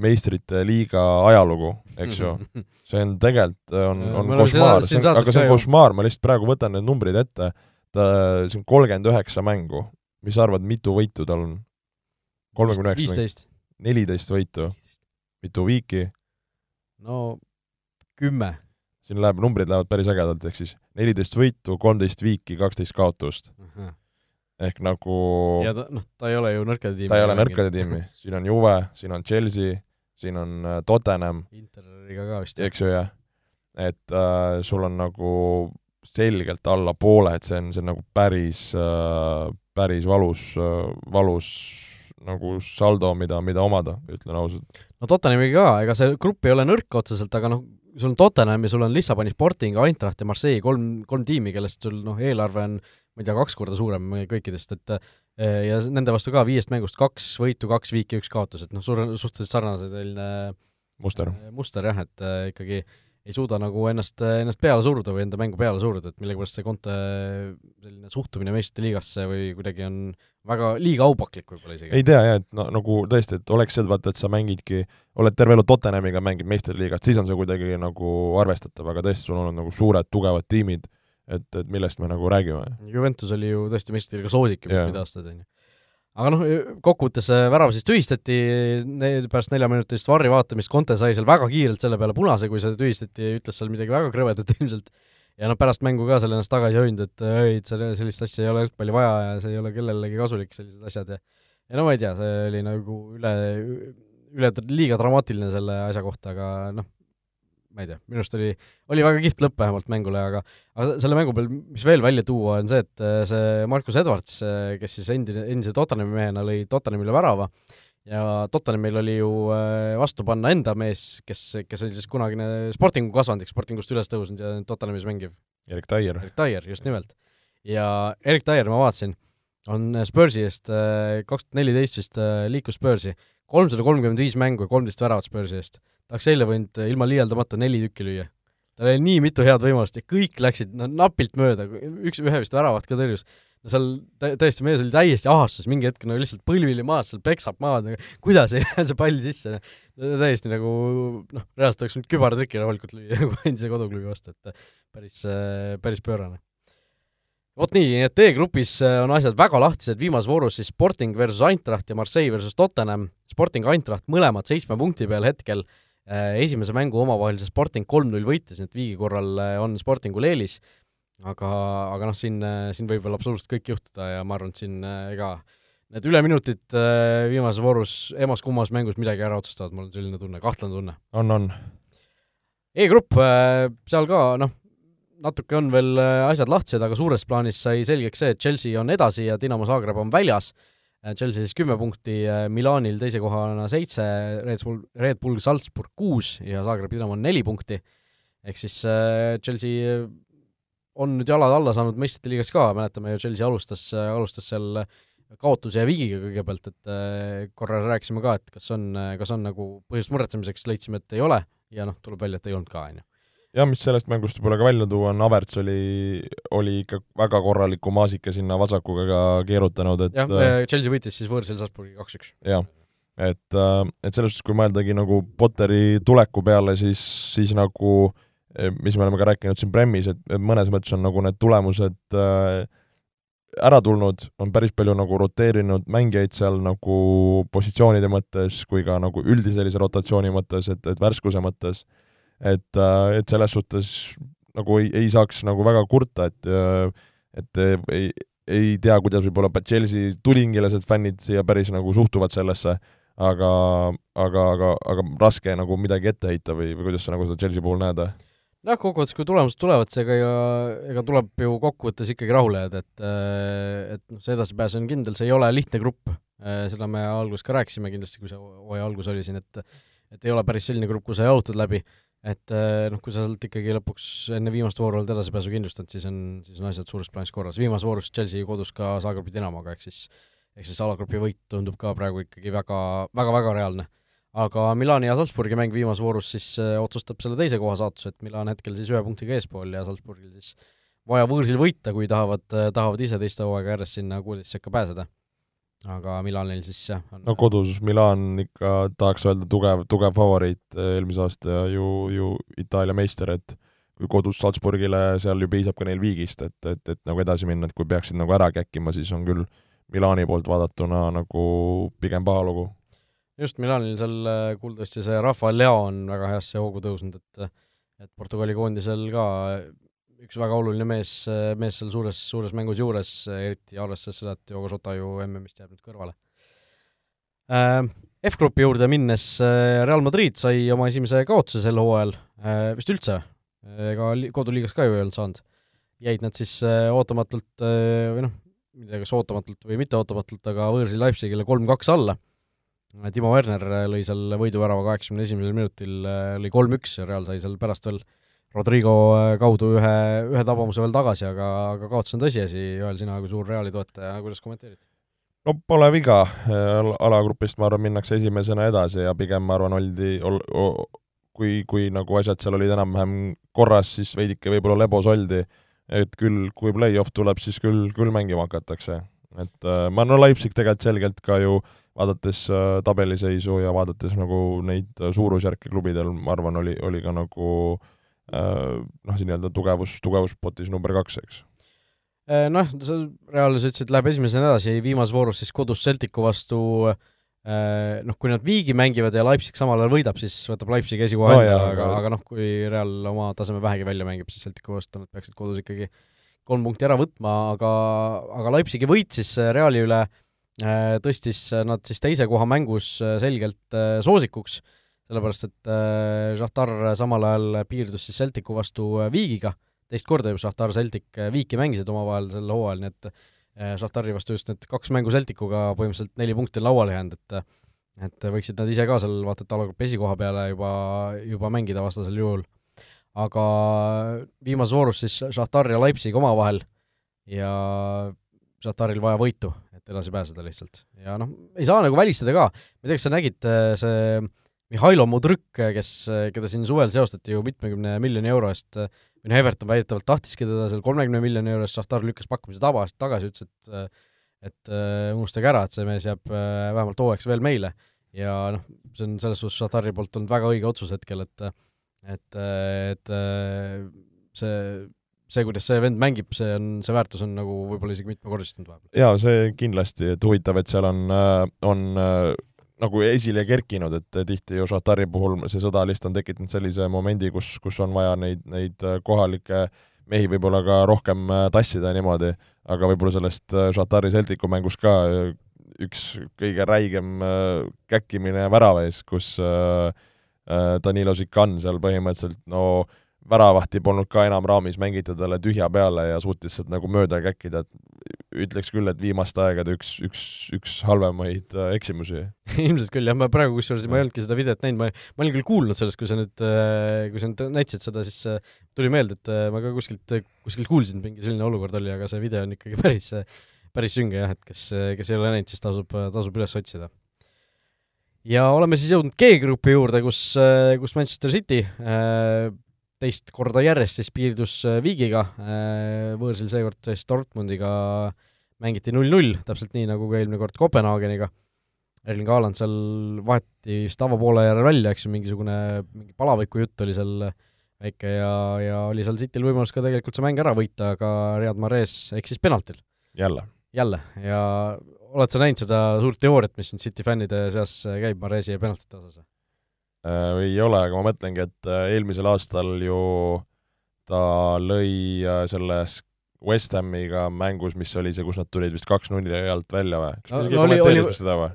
meistrite liiga ajalugu, eks ju. *laughs* see on tegelikult, on, on košmaar, aga see on košmaar, ma lihtsalt praegu võtan need numbrid ette, ta, see on kolmkümmend üheksa mängu. mis sa arvad, mitu võitu tal on? kolmekümne üheksa neliteist võitu. mitu viiki? no kümme. siin läheb, numbrid lähevad päris ägedalt, ehk siis neliteist võitu, kolmteist viiki, kaksteist kaotust uh. -huh ehk nagu ja ta, noh, ta ei ole ju nõrkade tiimi. ta ei ole nõrkade tiimi, siin on Juve, siin on Chelsea, siin on äh, Tottenham. Interiga ka vist. eks ju, jah. et äh, sul on nagu selgelt alla poole, et see on, see on nagu päris äh,, päris valus äh,, valus nagu saldo, mida, mida omada, ütlen ausalt. no Tottenhamiga ka, ega see grupp ei ole nõrk otseselt, aga noh, sul on Tottenham ja sul on Lissaboni Sporting, Eintracht ja Marseille, kolm, kolm tiimi, kellest sul noh, eelarve on ma ei tea, kaks korda suurem kõikidest, et eh, ja nende vastu ka viiest mängust kaks võitu, kaks viiki, üks kaotus, et noh, suur, suhteliselt sarnase selline muster, eh, muster jah, et äh, ikkagi ei suuda nagu ennast, ennast peale suruda või enda mängu peale suruda, et millegipärast see Conte selline suhtumine meistrite liigasse või kuidagi on väga liiga aupaklik võib-olla isegi. ei tea jah, et no nagu tõesti, et oleks see, et vaata, et sa mängidki, oled terve elu Tottenhamiga, mängid meistrite liigat, siis on see kuidagi nagu arvestatav, aga tõesti, sul on olnud nagu suured tugevad tiimid et, et millest me nagu räägime. Juventus oli ju tõesti meistriliiga soosik juba yeah. aastaid, on ju. Aga noh, kokkuvõttes värav siis tühistati pärast neljaminutilist varri vaatamist, Conte sai seal väga kiirelt selle peale punase, kui see tühistati, ütles seal midagi väga krõvedat ilmselt, ja noh, pärast mängu ka seal ennast tagasi hoidnud, et ei, sellist asja ei ole jalgpalli vaja ja see ei ole kellelegi kasulik, sellised asjad. Ja ja no ma ei tea, see oli nagu üle, üle liiga dramaatiline selle asja kohta, aga noh, ma ei tea, minu arust oli, oli väga kihvt lõpp vähemalt mängule, aga aga selle mängu peal, mis veel välja tuua, on see, et äh, see Markus Edwards, äh, kes siis endine, endise Tottenhami mehena lõi Tottenhamile värava, ja Tottenhamil oli ju äh, vastu panna enda mees, kes, kes oli siis kunagine Sportingu kasvandik, Sportingust üles tõusnud ja Tottenhamis mängiv. Erik Taier. Erik Taier, just nimelt. ja Erik Taier, ma vaatasin, on Spursi eest, kaks tuhat neliteist vist liikus Spursi, kolmsada kolmkümmend viis mängu ja kolmteist väravat Spursi eest. Tahaks eile võinud ilma liialdamata neli tükki lüüa. tal oli nii mitu head võimalust ja kõik läksid no napilt mööda, üks, ühe vist väravat ka tõrjus. no seal tõesti, mees oli täiesti ahastus, mingi hetk no lihtsalt põlvili maas, seal peksab maad, nagu kuidas ei *laughs* lähe see pall sisse, täiesti nagu noh, reaalselt oleks võinud kübartriki rahulikult lüüa *laughs* nagu endise koduklubi vastu, et päris, päris pöörane vot nii, nii et E-grupis on asjad väga lahtised, viimases voorus siis Sporting versus Eintracht ja Marseille versus Tottenham, Sporting, Eintracht mõlemad seitsme punkti peal hetkel äh,, Äh, esimese mängu omavahelise Sporting kolm-null võitis, nii et viigi korral äh, on Sportingul eelis, aga, aga noh, siin, äh, siin võib veel absoluutselt kõik juhtuda ja ma arvan, et siin ega need üleminutid viimases voorus emas-kummas mängus midagi ära otsustavad, mul on selline tunne, kahtlane tunne. on, on. E-grupp, seal ka noh, natuke on veel asjad lahtised, aga suures plaanis sai selgeks see, et Chelsea on edasi ja Dinamo Zagreb on väljas Äh, Chelsea siis kümme punkti, äh, Milanil teise kohana seitse, Red Bull, Red Bull Salzburg kuus ja Zagreb Dinamo on neli punkti. ehk siis äh, Chelsea on nüüd jalad alla saanud meistrite liigas ka, mäletame ju, Chelsea alustas, alustas seal kaotuse ja viigiga kõigepealt, et korra rääkisime ka, et kas on, kas on nagu põhjust muretsemiseks, leidsime, et ei ole ja noh, tuleb välja, et ei olnud ka, on ju jah, mis sellest mängust võib-olla ka välja tuua, on Averts oli, oli ikka väga korraliku maasika sinna vasakuga ka keerutanud, et jah, äh, Chelsea võitis siis võõrsil Salzburgi kaks-üks. jah, et, äh, et selles suhtes, kui mõeldagi nagu Potteri tuleku peale, siis, siis nagu eh, mis me oleme ka rääkinud siin Premis, et, et mõnes mõttes on nagu need tulemused äh, ära tulnud, on päris palju nagu roteerinud mängijaid seal nagu positsioonide mõttes kui ka nagu üldise sellise rotatsiooni mõttes, et, et värskuse mõttes et, äh, et selles suhtes nagu ei, ei saaks nagu väga kurta, et et ei, ei tea, kuidas võib-olla Chelsea tulingilased fännid siia päris nagu suhtuvad sellesse, aga, aga, aga, aga raske nagu midagi ette heita või, või kuidas sa nagu seda Chelsea puhul näed? jah, kokkuvõttes kui tulemused tulevad, seega ja ega tuleb ju kokkuvõttes ikkagi rahule jääda, et et noh, see edasipääs on kindel, see ei ole lihtne grupp, seda me alguses ka rääkisime kindlasti, kui see hooaja algus oli siin, et et ei ole päris selline grupp, kus sa jalutad läbi, et noh, kui sa sealt ikkagi lõpuks enne viimast vooru oled edasipääsu kindlustanud, siis on, siis on asjad suures plaanis korras. viimases voorus Chelsea kodus ka Zagrebi Dinamoga, ehk siis ehk siis alagrupi võit tundub ka praegu ikkagi väga, väga, väga reaalne. aga Milani ja Salzburgi mäng viimases voorus siis äh, otsustab selle teise koha saatuse, et Milan hetkel siis ühe punktiga eespool ja Salzburgil siis vaja võõrsil võita, kui tahavad, tahavad ise teiste hooaega järjest sinna kuueteist sekka pääseda aga Milanil siis jah on... no kodus Milan ikka tahaks öelda tugev, tugev favoriit eh, eelmise aasta ju, ju Itaalia meister, et kui kodus Salzburgile, seal ju piisab ka neil viigist, et, et, et nagu edasi minna, et kui peaksid nagu ära käkkima, siis on küll Milani poolt vaadatuna nagu pigem paha lugu. just, Milanil seal eh, kuuldavasti see Rafael Leo on väga heasse hoogu tõusnud, et et Portugali koondisel ka üks väga oluline mees, mees seal suures, suures mängus juures, eriti arvestades seda, et Jogo Sota ju MM-ist jääb nüüd kõrvale. Äh, F-grupi juurde minnes äh, Real Madrid sai oma esimese kaotuse sel hooajal, äh, vist üldse, ega koduliigas ka ju ei olnud saanud. jäid nad siis ootamatult või noh, ma ei tea, kas ootamatult või mitte ootamatult, aga võõrsil Leipzigile kolm-kaks alla. Timo Werner lõi seal võiduvärava kaheksakümne esimesel minutil, lõi kolm-üks ja Real sai seal pärast veel Rodrigo äh, kaudu ühe, ühe tabamuse veel tagasi, aga, aga kaotus on tõsiasi, Joel, sina kui suur Reali toetaja, kuidas kommenteerid? no pole viga, äh, alagrupist ma arvan, minnakse esimesena edasi ja pigem ma arvan, oldi ol,, kui, kui nagu asjad seal olid enam-vähem korras, siis veidike võib-olla lebos oldi, et küll, kui play-off tuleb, siis küll, küll mängima hakatakse. et äh, ma no Leipzig tegelikult selgelt ka ju vaadates tabeliseisu ja vaadates nagu neid suurusjärke klubidel, ma arvan, oli, oli ka nagu Äh, noh, see nii-öelda tugevus, tugevuspotis number kaks, eks. Äh, noh, sa Realis ütlesid, läheb esimesena edasi, viimases voorus siis kodus Celticu vastu äh, noh, kui nad viigi mängivad ja Leipzig samal ajal võidab, siis võtab Leipzig esikoha no, enda, aga, aga noh, kui Real oma taseme vähegi välja mängib, siis Celticu vastu nad peaksid kodus ikkagi kolm punkti ära võtma, aga, aga Leipzigi võit siis Reali üle tõstis nad siis teise koha mängus selgelt soosikuks sellepärast et äh, Šahtar samal ajal piirdus siis Celticu vastu äh, viigiga, teist korda ju Šahtar, Celtic äh, viiki mängisid omavahel sel hooajal, nii et Šahtari vastu just need kaks mängu Celticuga põhimõtteliselt neli punkti lauale jäänud, et et võiksid nad ise ka seal vaata et alagrupi esikoha peale juba, juba mängida vastasel juhul. aga viimases voorus siis Šahtar ja Leipzig omavahel ja Šahtaril vaja võitu, et edasi pääseda lihtsalt. ja noh, ei saa nagu välistada ka, ma ei tea, kas sa nägid, see Mihhailo Mudrõk, kes, keda siin suvel seostati ju mitmekümne miljoni euro eest, või noh, Everton väidetavalt tahtiski teda seal kolmekümne miljoni euro eest, Šahtar lükkas pakkumise taba, tagasi, ütles, et et uh, unustage ära, et see mees jääb uh, vähemalt hooajaks veel meile. ja noh, see on selles suhtes Šahtari poolt olnud väga õige otsus hetkel, et et, et see see, kuidas see vend mängib, see on, see väärtus on nagu võib-olla isegi mitmekordistunud vahepeal. jaa, see kindlasti, et huvitav, et seal on, on nagu esile kerkinud, et tihti ju Šahtari puhul see sõda lihtsalt on tekitanud sellise momendi, kus, kus on vaja neid, neid kohalikke mehi võib-olla ka rohkem äh, tassida niimoodi, aga võib-olla sellest Šahtari äh, Celticu mängus ka äh, üks kõige räigem käkkimine värava ees, kus Danilo Zikan seal põhimõtteliselt no väravahti polnud ka enam raamis, mängiti talle tühja peale ja suutis sealt nagu mööda käkkida, et ütleks küll, et viimaste aegade üks, üks, üks halvemaid äh, eksimusi. *laughs* Ilmselt küll, jah, ma praegu kusjuures, ma ei olnudki seda videot näinud, ma, ma olin küll kuulnud sellest, kui sa nüüd, äh, kui sa nüüd näitasid seda, siis äh, tuli meelde, et ma ka kuskilt, kuskilt kuulsin, mingi selline olukord oli, aga see video on ikkagi *laughs* päris, päris sünge jah, et kes, kes ei ole näinud, siis tasub, tasub üles otsida. Ja oleme siis jõudnud G-grupi juurde, kus, kus Manchester City teist korda järjest siis piirdus äh, viigiga, äh, võõrsil seekord siis Dortmundiga mängiti null-null, täpselt nii, nagu ka eelmine kord Kopenhaageniga. Erling Haaland seal vaheti vist avapoole järel välja, eks ju, mingisugune mingi palaviku jutt oli seal väike ja, ja oli seal Cityl võimalus ka tegelikult see mäng ära võita, aga Riyad Mahrez eksis penaltil. jälle? jälle, ja oled sa näinud seda suurt teooriat, mis nüüd City fännide seas käib Mahrezi ja penaltite osas? Äh, ei ole, aga ma mõtlengi, et äh, eelmisel aastal ju ta lõi äh, selles West Hamiga mängus, mis oli see, kus nad tulid vist kaks-nulli alt välja või? kas No- isegi no oli- seda või?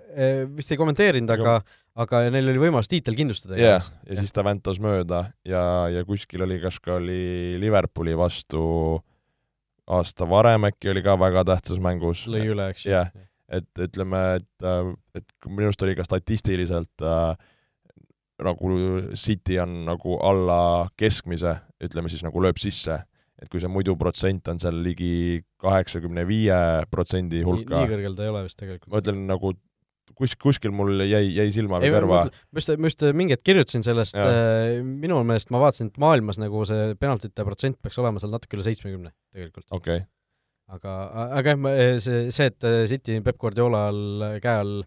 Vist ei kommenteerinud, aga, aga neil oli võimalus tiitel kindlustada. jah yeah., ja siis ta väntas mööda ja, ja kuskil oli, kas ka oli Liverpooli vastu aasta varem äkki oli ka väga tähtsas mängus. lõi üle, eks ju Jah. et ütleme, et, et minu arust oli ka statistiliselt äh, nagu City on nagu alla keskmise, ütleme siis nagu lööb sisse, et kui see muidu protsent on seal ligi kaheksakümne viie protsendi hulka nii, kõrgel ta ei ole vist tegelikult. ma ütlen nagu kus, kuskil mul jäi, jäi silma või kõrva, ma just, ma just mingi hetk kirjutasin sellest, minu meelest ma vaatasin, et maailmas nagu see penaltite protsent peaks olema seal natuke üle seitsmekümne tegelikult. okei okay., aga, aga jah, see, see, et City Peep Guardiola all, käe all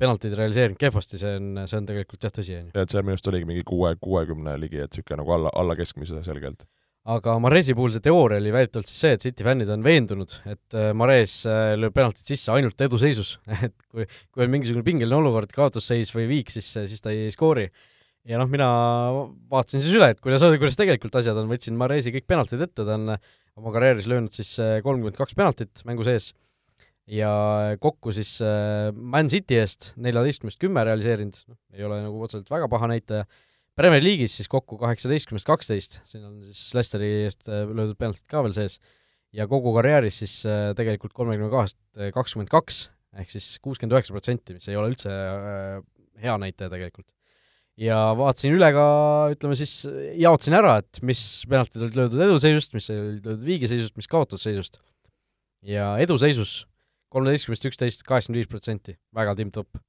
penaltid realiseerinud kehvasti, see on, see on tegelikult jah tõsi, on ju. et seal minu arust oligi mingi kuue, kuuekümne ligi, et niisugune nagu alla, alla keskmise selgelt. aga Maresi puhul see teooria oli väidetavalt siis see, et City fännid on veendunud, et äh, Mares äh, lööb penaltid sisse ainult eduseisus, *laughs* et kui, kui on mingisugune pingeline olukord, kaotusseis või viik, siis, siis ta ei skoori. ja noh, mina vaatasin siis üle, et kuidas, kuidas tegelikult asjad on, võtsin Maresi kõik penaltid ette, ta on oma karjääris löönud siis äh, kolmkümmend kaks penaltit mängu sees ja kokku siis äh, Man City eest neljateistkümnest kümme realiseerinud, noh, ei ole nagu otseselt väga paha näitaja Premier League'is siis kokku kaheksateistkümnest kaksteist, siin on siis Leicesteri eest äh, löödud penaltid ka veel sees, ja kogu karjääris siis äh, tegelikult kolmekümne kahest kakskümmend kaks, ehk siis kuuskümmend üheksa protsenti, mis ei ole üldse hea näitaja tegelikult. ja vaatasin üle ka, ütleme siis, jaotasin ära, et mis penaltid olid löödud eduseisust, mis olid löödud viigiseisust, mis kaotusseisust. ja eduseisus kolmeteistkümnest üksteist, kaheksakümmend viis protsenti, väga timm-topp.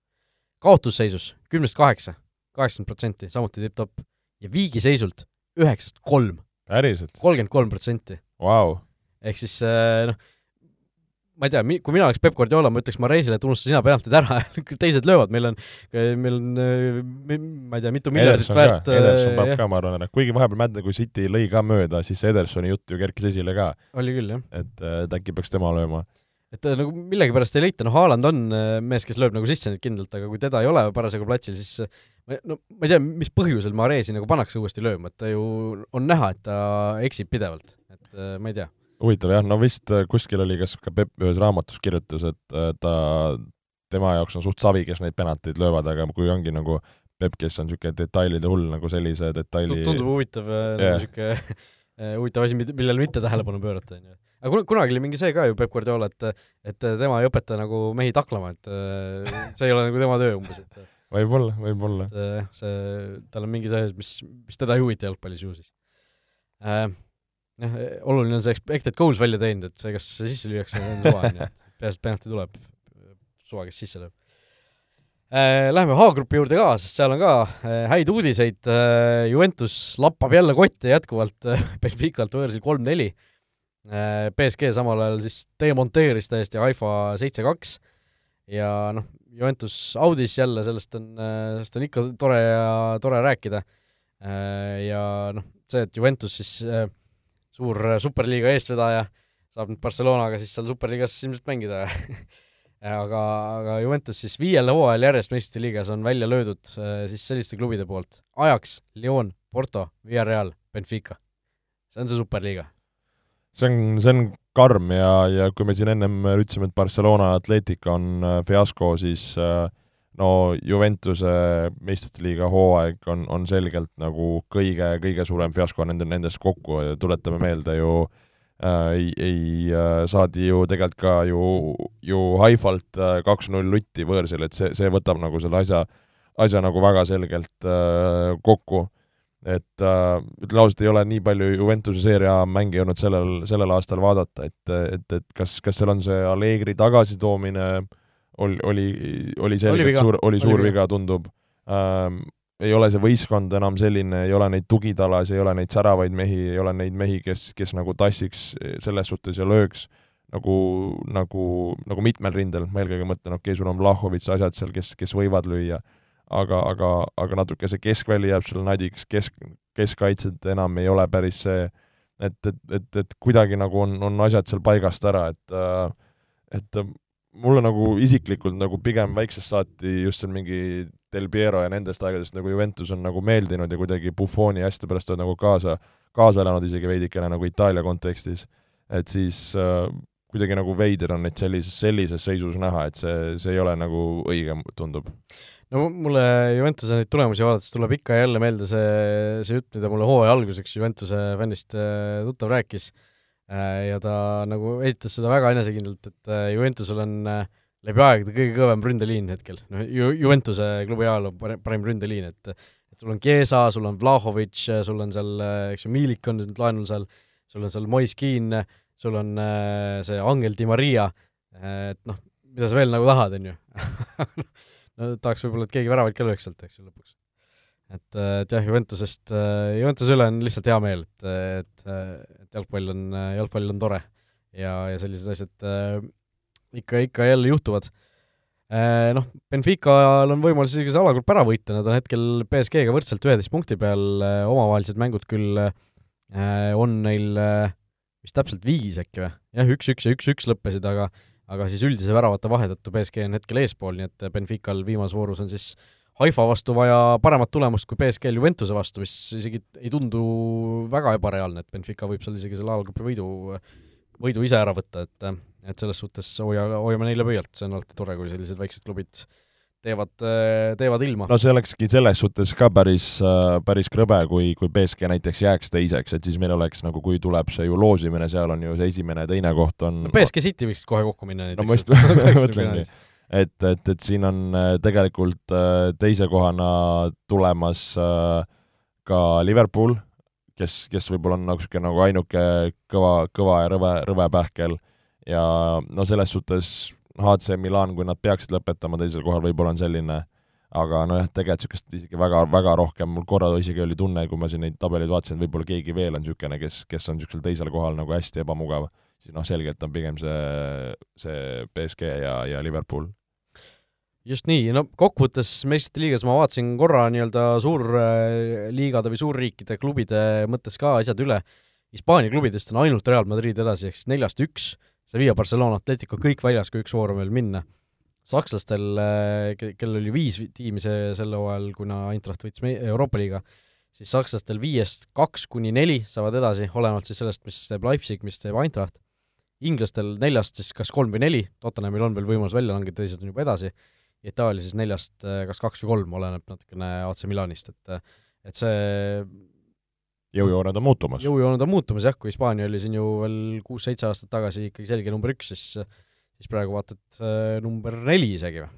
kaotusseisus kümnest kaheksa kaheksakümmend protsenti, samuti tipp-topp. ja viigiseisult üheksast kolm, päriselt? kolmkümmend kolm protsenti. Ehk siis äh, noh, ma ei tea, kui mina oleks Peep Guardiola, ma ütleks Mareisile, et unusta sina penaltid ära *laughs* teised löövad, meil on, meil on äh, ma ei tea, mitu miljardit väärt ka, Ederson peab ka, ma arvan, ära, kuigi vahepeal Madden, kui City lõi ka mööda, siis see Edersoni jutt ju kerkis esile ka, oli küll, jah. et, et äkki peaks tema lööma. Et äh, nagu millegipärast ei leita, noh, Haaland on äh, mees, kes lööb nagu sisse neid kindlalt, aga kui teda ei ole parasjagu platsil, siis äh, ma no ma ei tea, mis põhjusel Maresi nagu pannakse uuesti lööma, et ta ju on näha, et ta eksib pidevalt, et ma ei tea. huvitav jah, no vist kuskil oli kas ka Pepp ühes raamatus kirjutas, et ta, tema jaoks on suht savi, kes neid penalteid löövad, aga kui ongi nagu Pepp, kes on niisugune detailide hull nagu sellise detaili tundub huvitav yeah., nagu niisugune *laughs* huvitav asi, millele mitte tähelepanu pöörata, on ju. aga kun-, kunagi oli mingi see ka ju Peep Guardiola, et et tema ei õpeta nagu mehi taklama, et äh, see ei ole nagu tema töö umbes, et võib-olla, võib-olla. et see, tal on mingid asjad, mis, mis teda ei huvita jalgpallis ju siis äh,. jah, oluline on see expected goals välja teinud, et see, kas see sisse lüüakse, on suva, on ju, et peaasi, et penalti tuleb, suva, kes sisse lööb. Läheme H-grupi juurde ka, sest seal on ka äh, häid uudiseid äh,, Juventus lappab jälle kotti jätkuvalt äh, *laughs* Benficalt võõrsil kolm-neli äh,. BSG samal ajal siis demonteeris täiesti Haifa seitse-kaks ja noh, Juventus audis jälle, sellest on, sellest on ikka tore ja tore rääkida. Ja noh, see, et Juventus siis äh, suur superliiga eestvedaja, saab nüüd Barcelonaga siis seal superliigas ilmselt mängida *laughs* aga, aga Juventus siis viiel hooajal järjest meistrite liigas on välja löödud äh, siis selliste klubide poolt Ajax, Lyon, Porto, Villarreal, Benfica. see on see superliiga. see on, see on karm ja, ja kui me siin ennem ütlesime, et Barcelona Atletica on äh, fiasko, siis äh, no Juventuse meistrite liiga hooaeg on, on selgelt nagu kõige, kõige suurem fiasko nende, nendest kokku tuletame meelde ju äh, ei, ei äh, saadi ju tegelikult ka ju, ju Haifalt äh, kaks-null lutti võõrsil, et see, see võtab nagu selle asja, asja nagu väga selgelt äh, kokku et äh, ütlen ausalt, ei ole nii palju Juventuse seeria mänge olnud sellel, sellel aastal vaadata, et, et, et kas, kas seal on see Allegri tagasitoomine oli, oli, oli Oli selgelt viga. suur, oli Oli suur viga. viga, tundub ähm,. Ei ole see võistkond enam selline, ei ole neid tugitalas, ei ole neid säravaid mehi, ei ole neid mehi, kes, kes nagu tassiks selles suhtes ja lööks nagu, nagu, nagu mitmel rindel, ma eelkõige mõtlen, okei okay,, sul on Vlahovic, asjad seal, kes, kes võivad lüüa aga, aga, aga natuke see keskväli jääb sulle nadiks, kesk, keskkaitsjad enam ei ole päris see, et, et, et, et kuidagi nagu on, on asjad seal paigast ära, et äh, et äh, mulle nagu isiklikult nagu pigem väiksest saati just seal mingi Del Piero ja nendest aegadest nagu Juventus on nagu meeldinud ja kuidagi Buffoni hästi pärast on nagu kaasa, kaasa elanud isegi veidikene nagu Itaalia kontekstis. et siis äh, kuidagi nagu veider on neid sellises, sellises seisus näha, et see, see ei ole nagu õige, tundub. no mulle Juventuse neid tulemusi vaadates tuleb ikka ja jälle meelde see, see jutt, mida mulle hooaja alguseks Juventuse fännist äh, tuttav rääkis äh, ja ta nagu esitas seda väga enesekindlalt, et äh, Juventusel on läbi aegade kõige kõvem ründeliin hetkel, noh Ju-, Juventuse klubi ajaloo parim ründeliin, et et sul on Chiesa, sul on Vlahovic, sul on seal, eks ju, Milik on nüüd laenul seal, sul on seal Mois Keane, sul on äh, see Angel Di Maria, et noh, mida sa veel nagu tahad, on ju. *laughs* No tahaks võib-olla, et keegi väravaid ka lööks sealt, eks ju, lõpuks. et, et jah, Juventusest, Juventuse üle on lihtsalt hea meel, et, et, et jalgpall on, jalgpall on tore. Ja, ja sellised asjad äh, ikka, ikka jälle juhtuvad äh,. Noh, Benfica'l on võimalus isegi see alagrupp ära võita, nad on hetkel BSG-ga võrdselt üheteist punkti peal, omavahelised mängud küll äh, on neil äh, vist täpselt viis äkki või? jah, üks-üks ja üks-üks lõppesid, aga aga siis üldise väravate vahe tõttu BSG on hetkel eespool, nii et Benfical viimases voorus on siis Haifa vastu vaja paremat tulemust kui BSG-l Juventuse vastu, mis isegi ei tundu väga ebareaalne, et Benfica võib seal isegi selle alagrupi võidu, võidu ise ära võtta, et et selles suhtes hoia, hoiame neile pöialt, see on alati tore, kui sellised väiksed klubid teevad, teevad ilma. no see olekski selles suhtes ka päris, päris krõbe, kui, kui BSG näiteks jääks teiseks, et siis meil oleks nagu, kui tuleb see ju loosimine, seal on ju see esimene ja teine koht on no BSG City võiks kohe kokku minna näiteks. no ma just *laughs* mõtlengi, et, et, et siin on äh, tegelikult äh, teise kohana tulemas äh, ka Liverpool, kes, kes võib-olla on niisugune nagu ainuke kõva, kõva ja rõve, rõve pähkel ja no selles suhtes HC Milan, kui nad peaksid lõpetama teisel kohal, võib-olla on selline, aga nojah, tegelikult niisugust isegi väga, väga rohkem, mul korra isegi oli tunne, kui ma siin neid tabeleid vaatasin, et võib-olla keegi veel on niisugune, kes, kes on niisugusel teisel kohal nagu hästi ebamugav, siis noh, selgelt on pigem see, see BSG ja, ja Liverpool. Just nii, no kokkuvõttes meistrite liigas ma vaatasin korra nii-öelda suurliigade või suurriikide klubide mõttes ka asjad üle. Hispaania klubidest on ainult Real Madrid edasi, ehk siis neljast üks Sevilla, Barcelona, Atletico kõik väljas, kui üks voor on veel minna. sakslastel, äh, kellel oli viis tiimi see, sel hooajal, kuna Eintracht võitis me-, Euroopa liiga, siis sakslastel viiest kaks kuni neli saavad edasi, olenevalt siis sellest, mis teeb Leipzig, mis teeb Eintracht. inglastel neljast siis kas kolm või neli, Tottenhamil on veel võimalus välja langeda, teised on juba edasi, Itaalia siis neljast äh, kas kaks või kolm, oleneb natukene AC Milanist, et et see jõujooned on muutumas. jõujooned on muutumas jah, kui Hispaania oli siin ju veel kuus-seitse aastat tagasi ikkagi selge number üks, siis siis praegu vaata, et äh, number neli isegi või?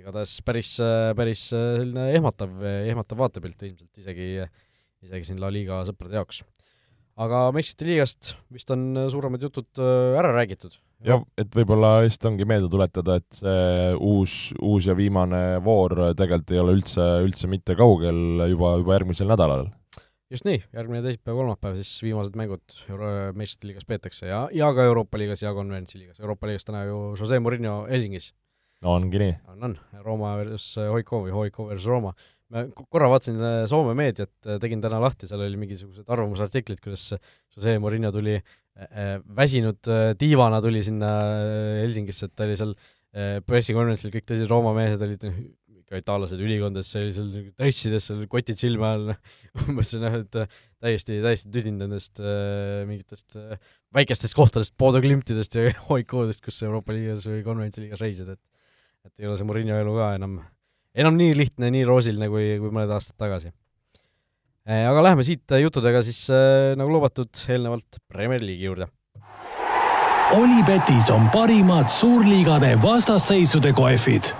igatahes päris, äh, päris äh, selline ehmatav, ehmatav vaatepilt ilmselt isegi, isegi siin La Liga sõprade jaoks. aga meistrite liigast vist on suuremad jutud ära räägitud. jah, et võib-olla lihtsalt ongi meelde tuletada, et see uus, uus ja viimane voor tegelikult ei ole üldse, üldse mitte kaugel juba, juba järgmisel nädalal just nii, järgmine teisipäev, kolmapäev siis viimased mängud Euro-, meistrite liigas peetakse ja, ja ka Euroopa liigas ja konverentsi liigas. Euroopa liigas täna ju Jose Murillo Helsingis. no ongi nii. on, on, Rooma versus Hoiko või Hoiko versus Rooma. ma korra vaatasin äh, Soome meediat, äh, tegin täna lahti, seal oli mingisugused arvamusartiklid, kuidas Jose Murillo tuli äh, väsinud tiivana tuli sinna Helsingisse, et ta oli seal pressikonverentsil, kõik teised Rooma mehed olid ka itaallased ülikondades sellisel dressides, seal kotid silme all, *laughs* umbes noh, et täiesti, täiesti tüdinud nendest äh, mingitest äh, väikestest kohtadest, Bodo Klimtidest ja *laughs* hoikodest, kus Euroopa liigas või konverentsi liigas reisid, et et ei ole see Murillo elu ka enam, enam nii lihtne, nii roosiline kui, kui mõned aastad tagasi äh,. Aga läheme siit juttudega siis äh, nagu lubatud, eelnevalt Premier League'i juurde. Olipetis on parimad suurliigade vastasseisude kohvid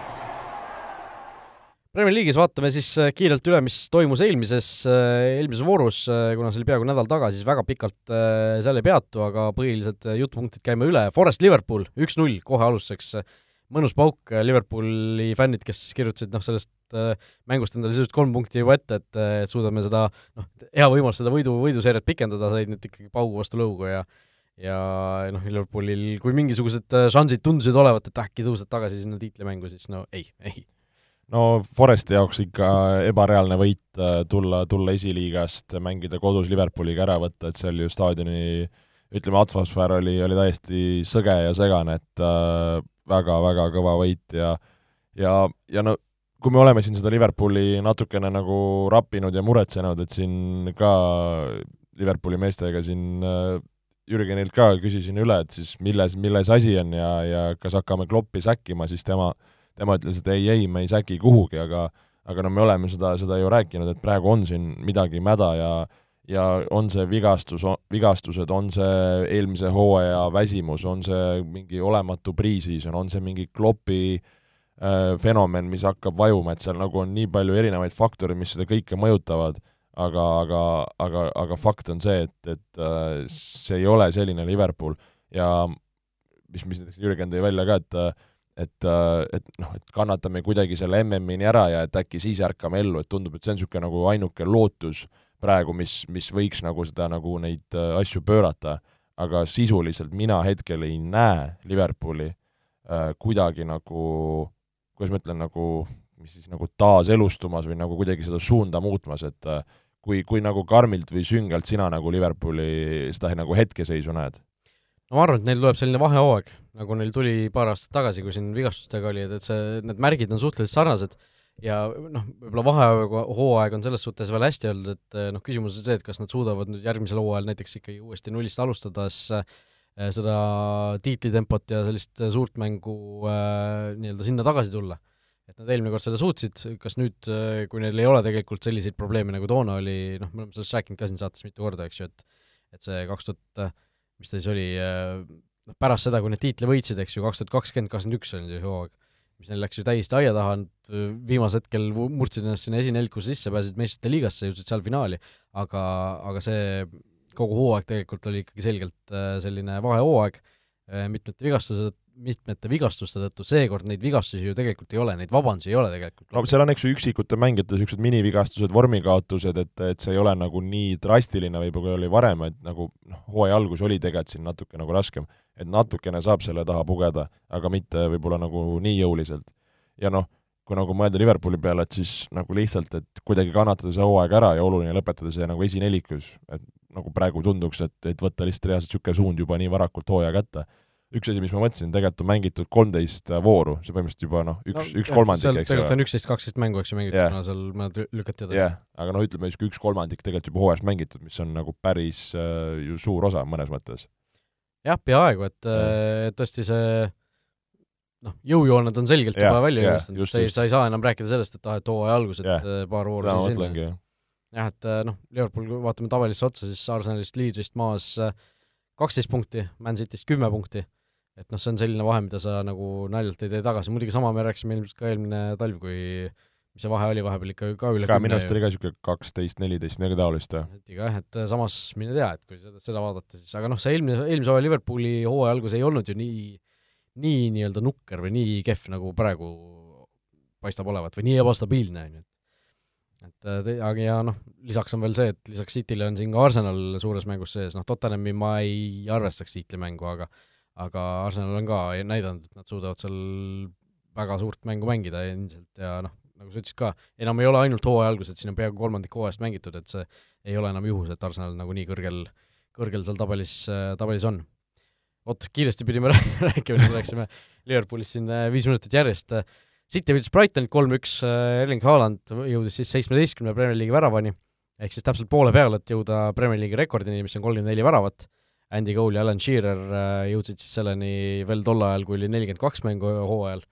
Premier League'is vaatame siis äh, kiirelt üle, mis toimus eelmises, äh, eelmises voorus, äh, kuna see oli peaaegu nädal tagasi, siis väga pikalt seal ei peatu, aga põhilised jutupunktid käime üle. Forest Liverpool, üks-null kohe alustuseks, mõnus pauk, Liverpooli fännid, kes kirjutasid noh, sellest mängust endale sisuliselt kolm punkti juba ette, et, suudame seda noh, hea võimalus seda võidu, võiduseeriat pikendada, said nüüd ikkagi paugu vastu lõugu ja ja noh, Liverpoolil kui mingisugused šansid tundusid olevat, et äkki tõused tagasi sinna tiitlimängu, siis no ei, ei no Foresti jaoks ikka ebareaalne võit äh, tulla, tulla esiliigast, mängida kodus Liverpooliga ära võtta, et seal ju staadioni ütleme, atmosfäär oli, oli täiesti sõge ja segane, et äh, väga-väga äh, kõva võit ja ja, ja no kui me oleme siin seda Liverpooli natukene nagu rappinud ja muretsenud, et siin ka Liverpooli meestega siin äh, Jürgenilt ka küsisin üle, et siis milles, milles asi on ja, ja kas hakkame Kloppi säkkima, siis tema, tema ütles, et ei, ei, me ei säki kuhugi, aga aga no me oleme seda, seda ju rääkinud, et praegu on siin midagi mäda ja ja on see vigastus, vigastused, on see eelmise hooaja väsimus, on see mingi olematu pre-season, on see mingi klopi äh, fenomen, mis hakkab vajuma, et seal nagu on nii palju erinevaid faktoreid, mis seda kõike mõjutavad, aga, aga, aga, aga fakt on see, et, et äh, see ei ole selline Liverpool ja mis, mis näiteks Jürgen tõi välja ka, et et, et noh, et kannatame kuidagi selle MM-ini ära ja et äkki siis ärkame ellu, et tundub, et see on niisugune nagu ainuke lootus äh, praegu, mis, mis võiks nagu seda, nagu neid äh, asju pöörata, aga sisuliselt mina hetkel ei näe Liverpooli äh, kuidagi nagu, kuidas ma ütlen, nagu mis siis nagu taaselustumas või nagu kuidagi seda suunda muutmas, et äh, kui, kui nagu karmilt või süngalt sina nagu Liverpooli seda nagu hetkeseisu näed? No ma arvan, et neil tuleb selline vahehooaeg, nagu neil tuli paar aastat tagasi, kui siin vigastustega oli, et, et see, need märgid on suhteliselt sarnased ja noh, võib-olla vahehooaeg on selles suhtes veel hästi olnud, et eh, noh, küsimus on see, et kas nad suudavad nüüd järgmisel hooajal näiteks ikkagi uuesti nullist alustades äh, seda tiitlitempot ja sellist suurt mängu äh, nii-öelda sinna tagasi tulla. et nad eelmine kord seda suutsid, kas nüüd, kui neil ei ole tegelikult selliseid probleeme, nagu toona oli, noh, me oleme sellest rääkinud ka siin saates mitu korda, eks ju, et et see kaks tuhat, mis ta siis oli, noh, pärast seda, kui need tiitli võitsid, eks ju, kaks tuhat kakskümmend, kakskümmend üks oli see hooaeg mis neil läks ju täiesti aia taha, nad viimasel hetkel murdsid ennast sinna esinelikusse sisse, pääsesid meistrite liigasse, jõudsid seal finaali, aga, aga see kogu hooaeg tegelikult oli ikkagi selgelt äh, selline vahehooaeg, äh, mitmete vigastused, mitmete vigastuste tõttu, seekord neid vigastusi ju tegelikult ei ole, neid vabandusi ei ole tegelikult. no seal on, eks ju, üksikute mängijate niisugused minivigastused, vormikaotused, et, et see ei ole nagu nii drastiline võib-olla oli varem, et nagu noh, hooaja algus oli tegelikult siin natuke nagu raskem et natukene saab selle taha pugeda, aga mitte võib-olla nagu nii jõuliselt. ja noh, kui nagu mõelda Liverpooli peale, et siis nagu lihtsalt, et kuidagi kannatada see hooaeg ära ja oluline lõpetada see nagu esinelikus, et nagu praegu tunduks, et, et võtta lihtsalt reaalselt niisugune suund juba nii varakult hooaja kätte. Üks asi, mis ma mõtlesin, tegelikult on mängitud kolmteist vooru, see põhimõtteliselt juba noh, üks no,, üks kolmandik, eks ole. tegelikult on üksteist, kaksteist mängu, eks ju, mängitud yeah., kuna seal mõned lükati edasi. jah yeah., aga no ütleme, niisugune üks kolmandik tegelikult juba hooajast mängitud, mis on nagu päris äh, ju suur osa mõnes mõttes jah, peaaegu, et, et tõesti see noh, jõujooned on selgelt ja, juba välja joonistatud, sa ei, sa ei saa enam rääkida sellest, et ah, et hooaja algus, et ja, äh, paar vooru siis sinna. jah, et äh, noh, Liverpool, kui vaatame tabelisse otsa, siis Arsenalist liidrist maas äh, kaksteist punkti, Man Cityst kümme punkti, et noh, see on selline vahe, mida sa nagu naljalt ei tee tagasi, muidugi sama me rääkisime ilmselt ka eelmine talv, kui mis see vahe oli vahepeal ikka ka üle ka minu arust oli ka niisugune kaksteist, neliteist, midagi taolist, ikka jah, et samas mine tea, et kui seda, seda vaadata, siis aga noh, see eelmine, eelmise hooaja Liverpooli hooaja algus ei olnud ju nii, nii nii-öelda nukker või nii kehv, nagu praegu paistab olevat või nii ebastabiilne, on ju. et aga ja noh, lisaks on veel see, et lisaks Cityle on siin ka Arsenal suures mängus sees, noh, Tottenhami ma ei arvestaks tiitlimängu, aga aga Arsenal on ka näidanud, et nad suudavad seal väga suurt mängu mängida endiselt ja noh, nagu sa ütlesid ka, enam ei ole ainult hooaja algus, et siin on peaaegu kolmandik hooajast mängitud, et see ei ole enam juhus, et Arsenal nagu nii kõrgel, kõrgel seal tabelis, tabelis on. vot, kiiresti pidime *laughs* rääkima, nüüd rääkisime Liverpoolist siin äh, viis minutit järjest. City võitis Brightonit kolm-üks, äh, Erling Haaland jõudis siis seitsmeteistkümne Premier League'i väravani, ehk siis täpselt poole peal, et jõuda Premier League'i rekordini, mis on kolmkümmend neli väravat. Andy Cole ja Alan Shearer äh, jõudsid siis selleni veel tol ajal, kui oli nelikümmend kaks mängu hooajal.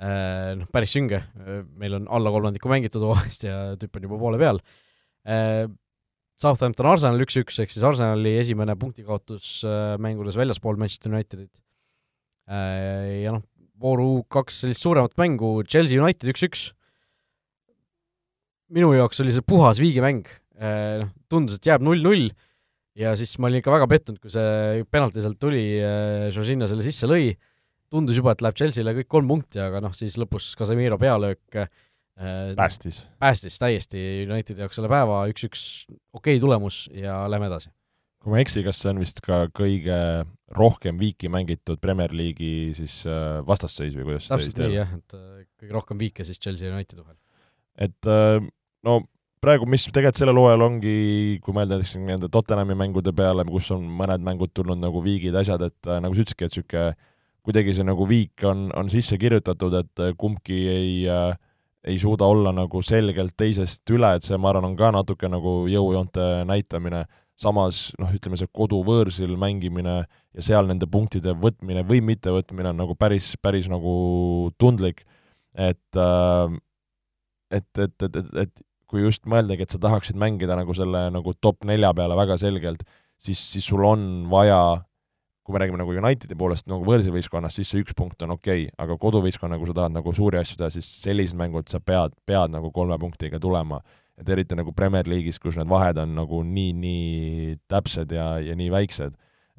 Äh, noh, päris sünge, äh, meil on alla kolmandiku mängitud hooajast ja tüüp on juba poole peal. Southampton Arsenal üks-üks, ehk siis Arsenali esimene punktikaotus mängudes väljaspool Manchester Unitedit. Ja noh, vooru kaks sellist suuremat mängu, Chelsea United üks-üks, minu jaoks oli see puhas viigimäng, noh, tundus, et jääb null-null ja siis ma olin ikka väga pettunud, kui see penalti sealt tuli, Jorginho selle sisse lõi tundus juba, et läheb Chelsea'le kõik kolm punkti, aga noh, siis lõpus Casemiro pealöök äh, päästis. päästis täiesti Unitedi jaoks selle päeva, üks-üks okei okay tulemus ja lähme edasi. kui ma ei eksi, kas see on vist ka kõige rohkem viiki mängitud Premier League'i siis äh, vastasseis või kuidas täpselt nii jah, et äh, kõige rohkem viike siis Chelsea ja Unitedi vahel. et äh, no praegu, mis tegelikult sellel hooajal ongi, kui mõelda näiteks nende Tottenhami mängude peale, kus on mõned mängud tulnud nagu viigid, asjad, et nagu sa ütlesidki, et niisugune kuidagi see nagu viik on, on sisse kirjutatud, et kumbki ei äh, ei suuda olla nagu selgelt teisest üle, et see, ma arvan, on ka natuke nagu jõujoonte näitamine, samas noh, ütleme see koduvõõrsil mängimine ja seal nende punktide võtmine või mittevõtmine on nagu päris, päris nagu tundlik, et äh, et, et, et, et, et kui just mõeldagi, et sa tahaksid mängida nagu selle nagu top nelja peale väga selgelt, siis, siis sul on vaja kui me räägime nagu Unitedi poolest nagu võõrsivõistkonnast, siis see üks punkt on okei okay,, aga koduvõistkonna, kui sa tahad nagu suuri asju teha, siis sellised mängud sa pead, pead nagu kolme punktiga tulema. et eriti nagu Premier League'is, kus need vahed on nagu nii, nii täpsed ja, ja nii väiksed,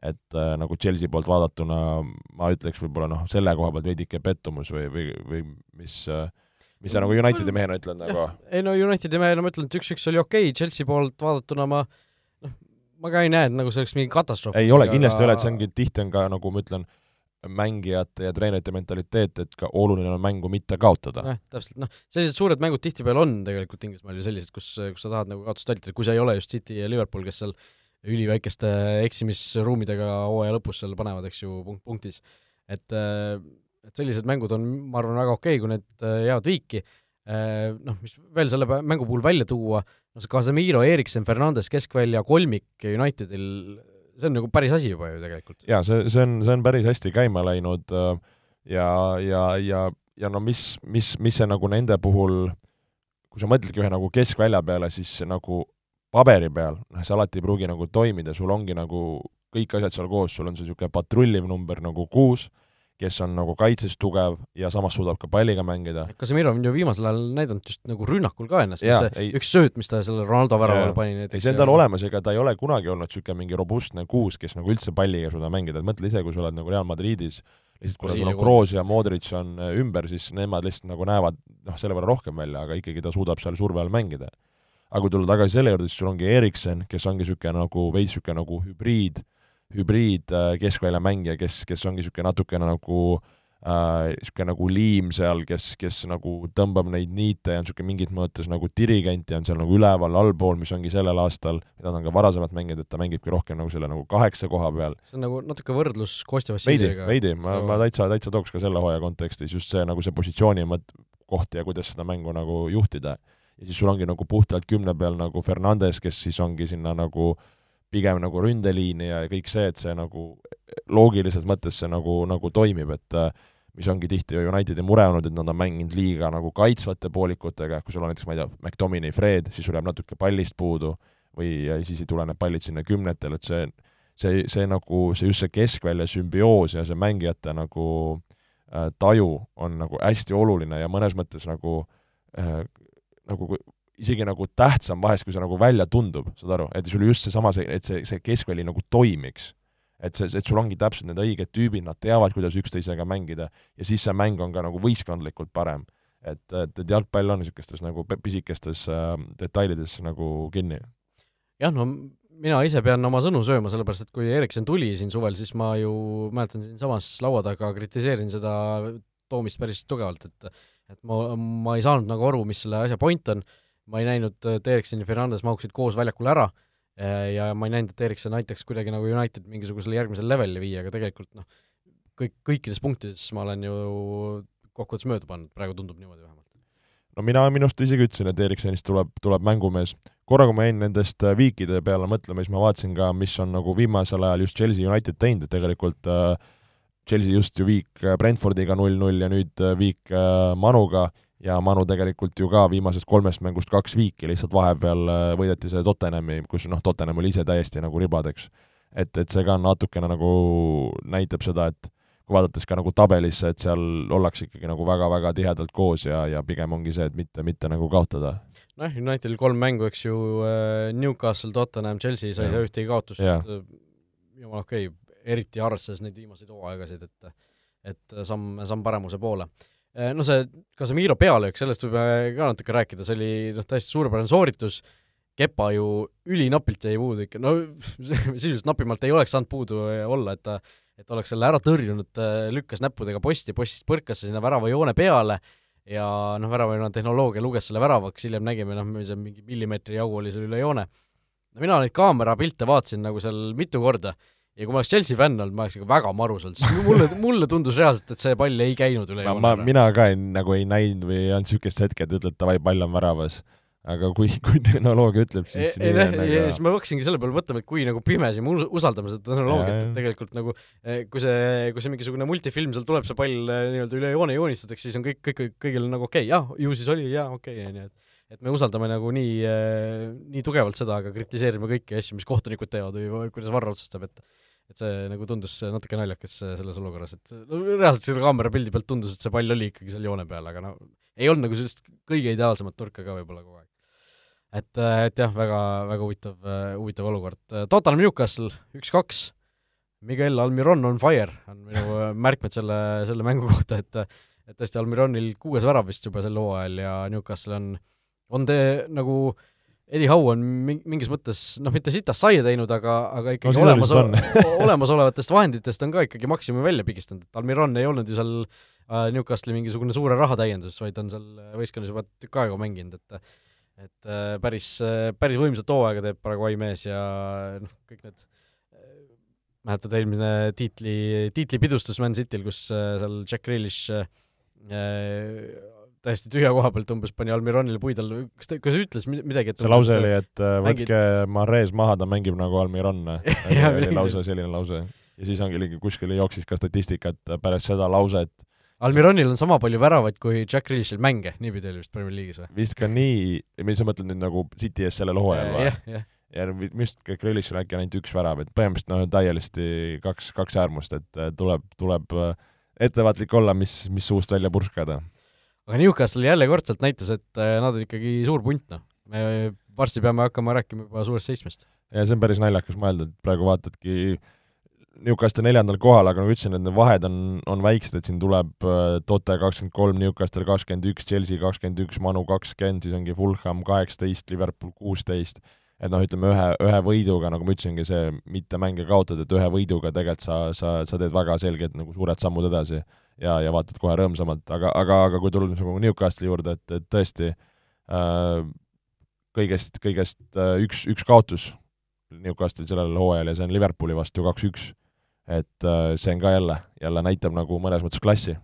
et äh, nagu Chelsea poolt vaadatuna ma ütleks võib-olla noh, selle koha pealt veidike pettumus või, või, või mis äh, mis sa nagu Unitedi mehena ütled nagu? ei no Unitedi mehena ma ütlen, et üks-üks oli okei okay., Chelsea poolt vaadatuna ma noh, ma ka ei näe, et nagu see oleks mingi katastroof. ei ole, kindlasti aga... ei ole, et see ongi, tihti on ka nagu ma ütlen, mängijate ja treenerite mentaliteet, et ka oluline on mängu mitte kaotada. jah, täpselt, noh, sellised suured mängud tihtipeale on tegelikult Inglismaal ju sellised, kus, kus sa tahad nagu kaotust vältida, kui sa ei ole just City ja Liverpool, kes seal üliväikeste eksimisruumidega hooaja lõpus seal panevad, eks ju, punkt punktis. et, et sellised mängud on, ma arvan, väga okei okay,, kui need jäävad viiki, noh, mis veel selle mängu puhul välja tuua, no see Casemiro, Eriksen, Fernandes keskvälja kolmik Unitedil, see on nagu päris asi juba ju tegelikult. jaa, see, see on, see on päris hästi käima läinud äh, ja, ja, ja, ja no mis, mis, mis see nagu nende puhul, kui sa mõtledki ühe nagu keskvälja peale, siis nagu paberi peal, noh, see alati ei pruugi nagu toimida, sul ongi nagu kõik asjad seal koos, sul on see niisugune patrulliv number nagu kuus, kes on nagu kaitses tugev ja samas suudab ka palliga mängida. Casemiro on ju viimasel ajal näidanud just nagu rünnakul ka ennast, see ei, üks sööt, mis ta selle Ronaldo väravale pani näiteks. ei, see on tal olemas, ega ta ei ole kunagi olnud niisugune mingi robustne kuus, kes nagu üldse palliga suudab mängida, et mõtle ise, kui sa oled nagu Real Madridis, lihtsalt kuna sul on Kroos ja Modric on äh, ümber, siis nemad lihtsalt nagu näevad noh, selle võrra rohkem välja, aga ikkagi ta suudab seal surve all mängida. aga kui tulla tagasi selle juurde, siis sul ongi Eriksen, kes ongi niisugune nagu veits niisugune nagu hübriid, hübriid äh, keskväljamängija, kes, kes ongi niisugune natukene nagu niisugune äh, nagu liim seal, kes, kes nagu tõmbab neid niite ja on niisugune mingit mõttes nagu dirigent ja on seal nagu üleval, allpool, mis ongi sellel aastal, mida ta on ka varasemalt mänginud, et ta mängibki rohkem nagu selle nagu kaheksa koha peal. see on nagu natuke võrdlus Kostja Vassiljevega. veidi, veidi, ma, ma täitsa, täitsa tooks ka selle hooaja kontekstis just see nagu see positsiooni mõt-, koht ja kuidas seda mängu nagu juhtida. ja siis sul ongi nagu puhtalt kümne peal nagu Fernandes, kes siis ongi sinna nagu äh, pigem nagu ründeliini ja kõik see, et see nagu loogilises mõttes see nagu, nagu toimib, et äh, mis ongi tihti Unitedi mure olnud, et nad on mänginud liiga nagu kaitsvate poolikutega, kui sul on näiteks, ma ei tea, McDominay, Fred, siis sul jääb natuke pallist puudu või siis ei tule need pallid sinna kümnetel, et see, see, see nagu, see just see keskvälja sümbioos ja see mängijate nagu äh, taju on nagu hästi oluline ja mõnes mõttes nagu äh, nagu isegi nagu tähtsam vahest, kui see nagu välja tundub, saad aru, et sul just seesama, see, et see, see keskväli nagu toimiks. et see, et sul ongi täpselt need õiged tüübid, nad teavad, kuidas üksteisega mängida ja siis see mäng on ka nagu võistkondlikult parem. et, et, et jalgpall on niisugustes nagu pisikestes äh, detailides nagu kinni. jah, no mina ise pean oma sõnu sööma, sellepärast et kui Erikson tuli siin suvel, siis ma ju mäletan siinsamas laua taga kritiseerin seda toomist päris tugevalt, et et ma, ma ei saanud nagu aru, mis selle asja point on ma ei näinud, et Erikson ja Fernandes mahuksid koos väljakule ära eh, ja ma ei näinud, et Erikson aitaks kuidagi nagu United mingisugusele järgmisele levelile viia, aga tegelikult noh, kõik, kõikides punktides ma olen ju kokkuvõttes mööda pannud, praegu tundub niimoodi vähemalt. no mina minu arust isegi ütlesin, et Eriksonist tuleb, tuleb mängumees. korra, kui ma jäin nendest äh, viikide peale mõtlema, siis ma vaatasin ka, mis on nagu viimasel ajal just Chelsea United teinud, et tegelikult äh, Chelsea just ju viik äh, Brentfordiga null-null ja nüüd äh, viik äh, Manuga ja Manu tegelikult ju ka viimasest kolmest mängust kaks viiki, lihtsalt vahepeal äh, võideti see Tottenhami, kus noh, Tottenham oli ise täiesti nagu ribadeks. et, et see ka natukene nagu näitab seda, et kui vaadates ka nagu tabelisse, et seal ollakse ikkagi nagu väga-väga tihedalt koos ja, ja pigem ongi see, et mitte, mitte nagu kaotada. nojah, Unitedil kolm mängu, eks ju, äh, Newcastle, Tottenham, Chelsea sai seal ühtegi kaotust, äh, jumala okei okay,, eriti arvestades neid viimaseid hooaegasid, et et samm, samm paremuse poole no see Casemiro pealöök, sellest võime ka natuke rääkida, see oli noh, täiesti suurepärane sooritus, Kepa ju ülinapilt jäi puudu ikka, no *laughs* sisuliselt napimalt ei oleks saanud puudu olla, et ta et oleks selle ära tõrjunud, äh, lükkas näppudega posti, postist põrkas sinna väravajoone peale ja noh, väravajoone tehnoloogia luges selle väravaks, hiljem nägime, noh, see mingi millimeetri jagu oli seal üle joone. no mina neid kaamerapilte vaatasin nagu seal mitu korda ja kui ma oleks Chelsea fänn olnud, ma oleks ikka väga marus olnud, sest mulle, mulle tundus reaalselt, et see pall ei käinud üle joone. ma, mina ka ei, nagu ei näinud või ei olnud niisugust hetke, et ütled davai, pall on väravas. aga kui, *laughs* kui tehnoloogia ütleb, siis ei noh, ja siis ma hakkasingi selle peale mõtlema, et kui nagu pimesi me usaldame seda tehnoloogiat, et tegelikult nagu eh, kui see, kui see mingisugune multifilm seal tuleb, see pall eh, nii-öelda üle joone joonistatakse, siis on kõik, kõik, kõigil nagu okei okay,, jah, ju siis oli, jaa, okei okay,, onju, et et me usaldame nagu nii, eh, nii tugevalt seda, aga kritiseerime kõiki asju, mis kohtunikud teevad või kuidas varr otsustab, et et see nagu tundus natuke naljakas selles olukorras, et no reaalselt selle kaamera pildi pealt tundus, et see pall oli ikkagi seal joone peal, aga no ei olnud nagu sellist kõige ideaalsemat nurka ka võib-olla kogu aeg et, äh, et jah, väga, väga huvitav, äh, huvitav olukord. Tottenham Newcastle üks-kaks, Miguel Almiron on fire, on minu äh, *laughs* märkmed selle, selle mängu kohta, et et tõesti, Almironil kuues värav vist juba sel hooajal ja Newcastle on, on tee nagu Eddie Howe on mingis mõttes noh, mitte sitast saia teinud, aga, aga ikkagi no, olemas, *laughs* olemasolevatest vahenditest on ka ikkagi maksimumi välja pigistanud, et Almiron ei olnud ju seal Newcastle'i mingisugune suure rahatäiendus, vaid on seal võistkonnas juba tükk aega mänginud, et et äh, päris, äh, päris võimsat hooaega teeb Paraguay mees ja noh, kõik need äh, mäletad eelmine tiitli, tiitlipidustus Man Cityl, kus seal Jack Grealish äh, täiesti tühja koha pealt umbes pani Almironile puid alla, kas ta, kas ütles midagi, et see lause oli, et mängid... võtke Marez maha, ta mängib nagu Almiron *laughs* oli lause, selline lause. ja siis ongi kuskil jooksis ka statistika, et pärast seda lauset Almironil on sama palju väravaid kui Jack Grealishil mänge, niipidi oli vist Premier League'is või? vist ka nii, mis sa mõtled nüüd nagu City ees sellel hooajal või? jah, jah. ja minu arust ka Grealishil äkki ainult üks värav, et põhimõtteliselt noh, täiesti kaks, kaks äärmust, et äh, tuleb, tuleb äh, ettevaatlik olla, mis, mis suust välja purskada. Aga Newcastle jälle kordselt näitas, et äh, nad on ikkagi suur punt, noh. me varsti peame hakkama rääkima juba suurest seitsmest. ja see on päris naljakas mõelda, et praegu vaatadki Newcastle neljandal kohal, aga nagu ütlesin, et need vahed on, on väiksed, et siin tuleb äh, Tote kakskümmend kolm, Newcastle kakskümmend üks, Chelsea kakskümmend üks, Manu kakskümmend, siis ongi Fulham kaheksateist, Liverpool kuusteist, et noh, ütleme ühe, ühe võiduga, nagu ma ütlesingi, see mitte mänge kaotada, et ühe võiduga tegelikult sa, sa, sa teed väga selgelt nagu suured sammud edasi ja, ja vaatad kohe rõõmsamalt, aga, aga, aga kui tulla nagu Newcastle'i juurde, et, et tõesti äh, kõigest, kõigest äh, üks, üks kaotus Newcastle'il sellel hooajal ja see on Liverpooli vastu kaks-üks et äh, see on ka jälle, jälle näitab nagu mõnes mõttes klassi.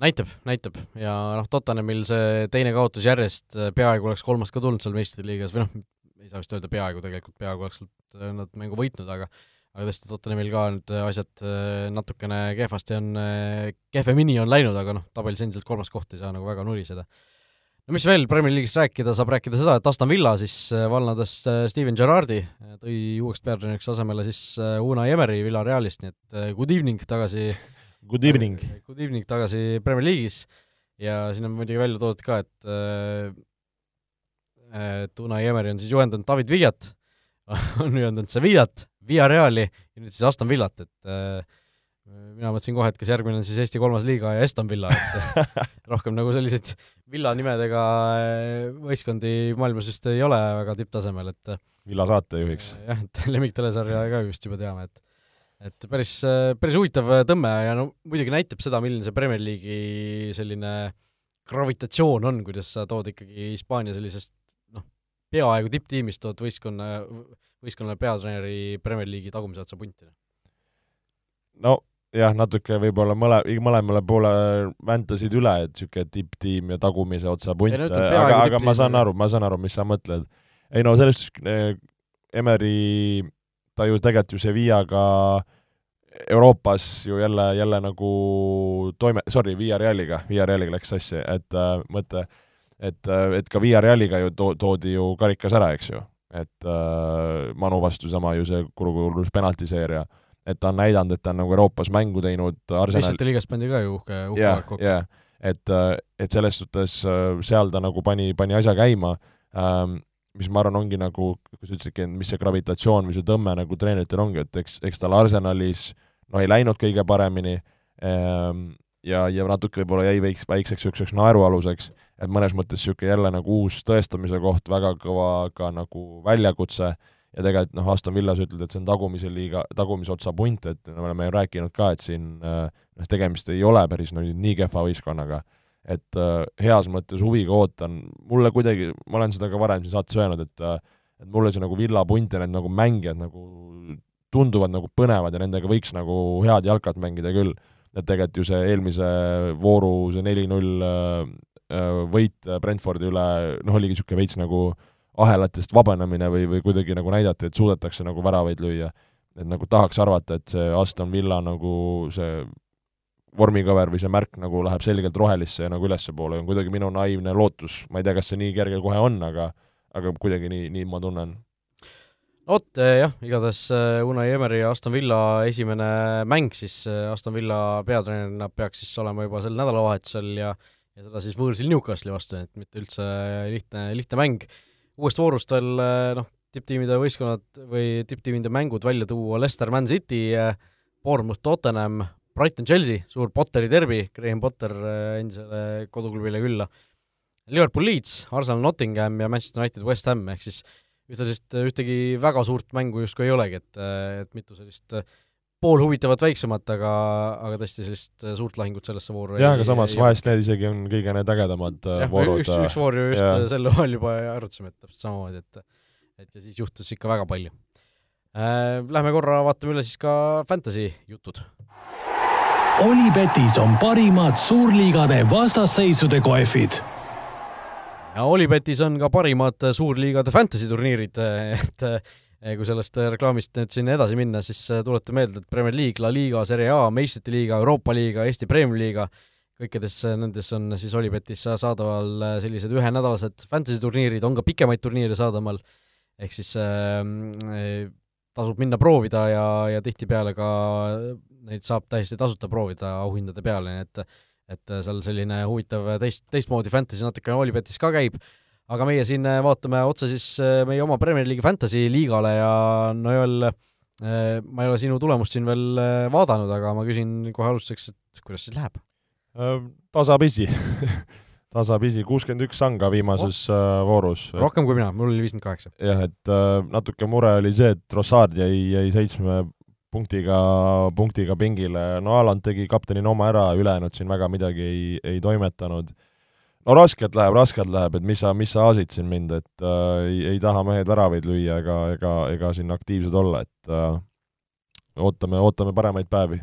näitab, näitab ja noh, Tottenhamil see teine kaotus järjest, äh, peaaegu oleks kolmas ka tulnud seal meistrite liigas või noh, ei saa vist öelda peaaegu, tegelikult peaaegu oleks nad mängu võitnud, aga aga tõesti, Tottenhamil ka nüüd asjad natukene kehvasti on, kehvemini on läinud, aga noh, tabelis endiselt kolmas koht ei saa nagu väga nuriseda. No mis veel Premier League'ist rääkida, saab rääkida seda, et Aston Villa siis äh, vallandas äh, Steven Gerrardi, äh, tõi uueks peatreeneriks asemele siis Unai Emeri Villarealist, nii et good evening tagasi *laughs* Good evening! Good evening tagasi Premier League'is. Ja siin on muidugi välja toodud ka, et et Unai Emeri on siis juhendanud David Villat, *laughs* on juhendanud Sevillat, Villareali ja nüüd siis Aston Villat, et mina mõtlesin kohe, et kas järgmine on siis Eesti kolmas liiga ja Eston Villa, et *laughs* rohkem nagu selliseid villa nimedega eh, võistkondi maailmas vist ei ole väga tipptasemel, et villa saatejuhiks. jah, et *laughs* Lemmik telesarja ka vist juba teame, et et päris, päris huvitav tõmme ja no muidugi näitab seda, milline see Premier League'i selline gravitatsioon on, kuidas sa tood ikkagi Hispaania sellisest noh, peaaegu tipptiimist tood võistkonna, võistkonnale peatreeneri Premier League'i tagumise otsa punti. no jah, natuke võib-olla mõle, mõlemale poole väntasid üle, et niisugune tipptiim ja tagumise otsa punt, aga, aga ma saan aru, ma saan aru, mis sa mõtled. ei no selles suhtes eh, Emeri, ta ju tegelikult ju Sevillaga Euroopas ju jälle, jälle nagu toime, sorry, Villarealiga, Villarealiga läks sassi, et äh, mõte, et, äh, et ka Villarealiga ju to-, toodi ju karikas ära, eks ju. Et äh, Manu vastu sama ju see kuulukus penaltiseeria äh, et ta on näidanud, et ta on nagu Euroopas mängu teinud Arsenal meistrite liigas pandi ka ju uhke, uhke yeah, kokku. yeah.. et, et selles suhtes äh, seal ta nagu pani, pani asja käima ähm,, mis ma arvan, ongi nagu, kui sa ütlesidki, et mis see gravitatsioon või see tõmme nagu treeneritel ongi, et eks, eks tal Arsenalis no ei läinud kõige paremini ähm, ja, ja natuke võib-olla jäi väiks, väikseks niisuguseks naerualuseks, et mõnes mõttes niisugune jälle nagu uus tõestamise koht, väga kõva ka nagu väljakutse ja tegelikult noh, Aston Villas ütled, et see on tagumise liiga, tagumise otsa punt, et me oleme ju rääkinud ka, et siin äh, noh, tegemist ei ole päris no, nii kehva võistkonnaga. et äh, heas mõttes huviga ootan, mulle kuidagi, ma olen seda ka varem siin saates öelnud, et äh, et mulle see nagu Villa punt ja need nagu mängijad nagu tunduvad nagu põnevad ja nendega võiks nagu head jalkat mängida küll. et tegelikult ju see eelmise vooru see neli-null võit Brentfordi üle, noh, oligi niisugune veits nagu ahelatest vabanemine või, või kuidagi nagu näidati, et suudetakse nagu väravaid lüüa. et nagu tahaks arvata, et see Aston Villa nagu see vormikõver või see märk nagu läheb selgelt rohelisse ja nagu ülespoole, on kuidagi minu naiivne lootus, ma ei tea, kas see nii kerge kohe on, aga aga kuidagi nii, nii ma tunnen. Vot jah, igatahes äh, Unai Emeri ja Aston Villa esimene mäng siis, äh, Aston Villa peatreenerina peaks siis olema juba sel nädalavahetusel ja ja seda siis võõrsil Newcastli vastu, et mitte üldse lihtne, lihtne mäng. uuest voorust veel äh, noh, tipptiimide võistkonnad või tipptiimide mängud välja tuua, Leicester, Man City, Bournemouth, Tottenham, Brighton, Chelsea, suur Potteri derbi, Graham Potter endisele koduklubile külla, Liverpool, Leeds, Arsenal, Nottingham ja Manchester United, West Ham, ehk siis ühtlasi ühtegi väga suurt mängu justkui ei olegi, et, et mitu sellist poolhuvitavat väiksemat, aga, aga tõesti sellist suurt lahingut sellesse vooru jah, aga samas ei, vahest need isegi on kõige need ägedamad äh, jah, voorud. üks, üks voor ju just ja. sel ajal juba arutasime, et täpselt samamoodi, et et ja siis juhtus ikka väga palju äh,. Lähme korra vaatame üle siis ka Fantasy jutud. Olipetis on parimad suurliigade vastasseisude kohvid ja Olipetis on ka parimad suurliigade fantasy turniirid, et kui sellest reklaamist nüüd siin edasi minna, siis eh, tuleta meelde, et Premier League, La Liga, Serie A, meistrite liiga, Euroopa liiga, Eesti Premiumi liiga, kõikides nendes on siis Olipetis saadaval sellised ühenädalased fantasy turniirid, on ka pikemaid turniire saadaval, ehk siis äh, tasub minna proovida ja, ja tihtipeale ka neid saab täiesti tasuta proovida auhindade peale, nii et et äh, seal selline huvitav äh, teist, teistmoodi fantasy natukene Olipetis ka käib, aga meie siin äh, vaatame otsa siis meie oma Premier League'i fantasy liigale ja no Joel, ma ei ole sinu tulemust siin veel vaadanud, aga ma küsin kohe alustuseks, et kuidas siis läheb? tasapisi *laughs* tasapisi, kuuskümmend üks sanga viimases oh. voorus. rohkem kui mina, mul oli viiskümmend kaheksa. jah, et natuke mure oli see, et Rossard jäi, jäi seitsme punktiga, punktiga pingile, no Aland tegi kaptenina oma ära, ülejäänud siin väga midagi ei, ei toimetanud. No raskelt läheb, raskelt läheb, et mis sa, mis sa aasid siin mind, et äh, ei, ei taha mehed väravaid lüüa ega, ega, ega siin aktiivsed olla, et äh, ootame, ootame paremaid päevi.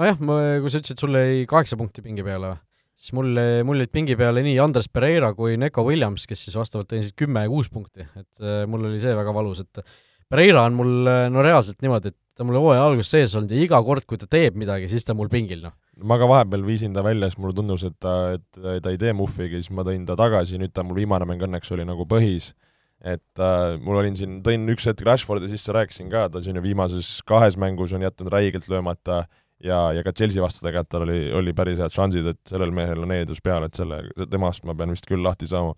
nojah, ma, kui sa ütlesid, sul jäi kaheksa punkti pingi peale, siis mul, mul jäid pingi peale nii Andres Pereira kui Neko Williams, kes siis vastavalt teenisid kümme ja kuus punkti, et äh, mul oli see väga valus, et Pereira on mul no reaalselt niimoodi, et ta mul hooaja alguses sees olnud ja iga kord, kui ta teeb midagi, siis ta mul pingil, noh. Ma ka vahepeal viisin ta välja, siis mulle tundus, et ta, et ta ei tee muhvigi, siis ma tõin ta tagasi, nüüd ta mul viimane mäng õnneks oli nagu põhis. et äh, mul olin siin, tõin üks hetk Rashfordi sisse, rääkisin ka, ta siin ju viimases kahes mängus on jätnud räigelt löömata ja, ja ka Chelsea vastu tegelikult tal oli, oli päris head šansid, et sellel mehel on eeldus peal, et selle, temast ma pean vist küll lahti saama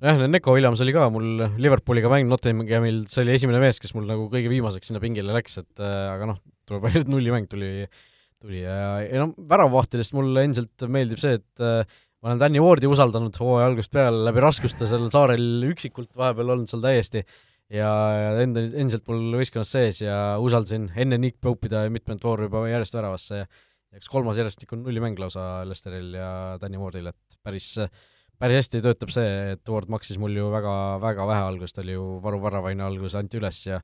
jah, Neko Williams oli ka mul Liverpooliga mäng Nottinghamil, see oli esimene mees, kes mul nagu kõige viimaseks sinna pingile läks, et äh, aga noh, tuleb välja, et nullimäng tuli, tuli ja, ja noh, väravavahtidest mulle endiselt meeldib see, et äh, ma olen Danny Wardi usaldanud hooaja algusest peale läbi raskuste seal saarel üksikult vahepeal olnud seal täiesti. Ja, ja enda, endiselt mul võistkonnas sees ja usaldasin enne Nick Pope'i mitmendat vooru juba järjest väravasse ja üks kolmas järjestikune nullimäng lausa Lesteril ja Danny Wardil, et päris äh, päris hästi töötab see, et Ward maksis mul ju väga, väga vähe alguses, ta oli ju varuväravaine alguses, anti üles ja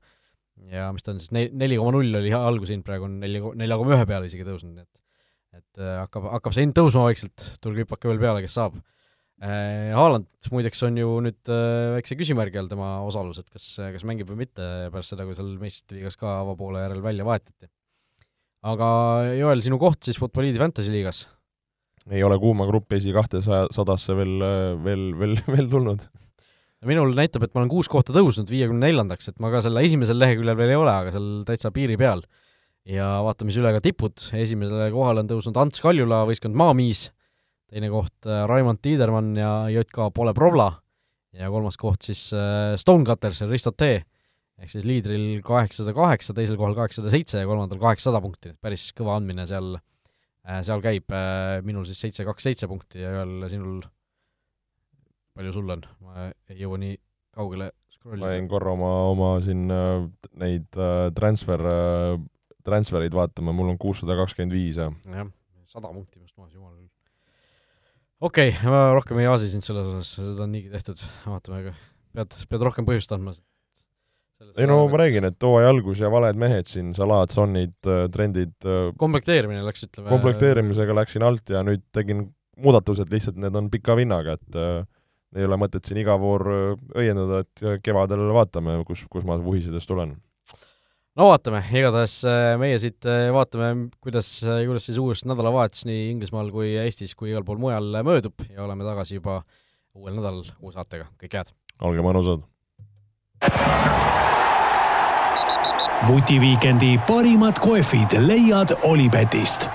ja mis ta on siis, ne-, neli koma null oli algushind, praegu on neli, nelja koma ühe peale isegi tõusnud, nii et et äh, hakkab, hakkab see hind tõusma vaikselt, tulge hüppake veel peale, kes saab äh,. Haaland muideks on ju nüüd äh, väikse küsimärgi all tema osalus, et kas, kas mängib või mitte pärast seda, kui seal meistrite liigas ka avapoole järel välja vahetati. aga Joel, sinu koht siis Futboliidi Fantasy liigas ei ole kuuma gruppi esi kahtesaja, sadasse veel, veel, veel, *laughs* veel tulnud. Minul näitab, et ma olen kuus kohta tõusnud viiekümne neljandaks, et ma ka selle esimesel leheküljel veel ei ole, aga seal täitsa piiri peal. ja vaatame siis üle ka tipud, esimesele kohale on tõusnud Ants Kaljula võistkond Maamiis, teine koht äh, Raimond Tiidermann ja JK Pole Provla. Ja kolmas koht siis äh, Stonecutters ja Risto T. Ehk siis liidril kaheksasada kaheksa, teisel kohal kaheksasada seitse ja kolmandal kaheksasada punkti, päris kõva andmine seal Äh, seal käib. Minul siis seitse, kaks, seitse punkti ja ühel sinul, palju sul on? ma ei jõua nii kaugele scrollida. ma jäin korra oma, oma siin äh, neid transfer, transfereid vaatama, mul on kuussada kakskümmend viis ja jah, sada punkti minust maas, jumal küll. okei okay,, ma rohkem ei aasi sind selles osas, seda on niigi tehtud, vaatame, pead, pead rohkem põhjust andma, ei no ma räägin, et hooaja algus ja valed mehed siin, Salat, Sonnid, äh, trendid komplekteerimine läks, ütleme komplekteerimisega läksin alt ja nüüd tegin muudatused lihtsalt, need on pika vinnaga, et äh, ei ole mõtet siin iga voor õiendada, et kevadel vaatame, kus, kus ma vuhisedes tulen. no vaatame, igatahes meie siit vaatame, kuidas, kuidas siis uus nädalavahetus nii Inglismaal kui Eestis kui igal pool mujal möödub ja oleme tagasi juba uuel nädalal uue saatega, kõike head! olge mõnusad! vutiviikendi parimad kohvid leiad Olipetist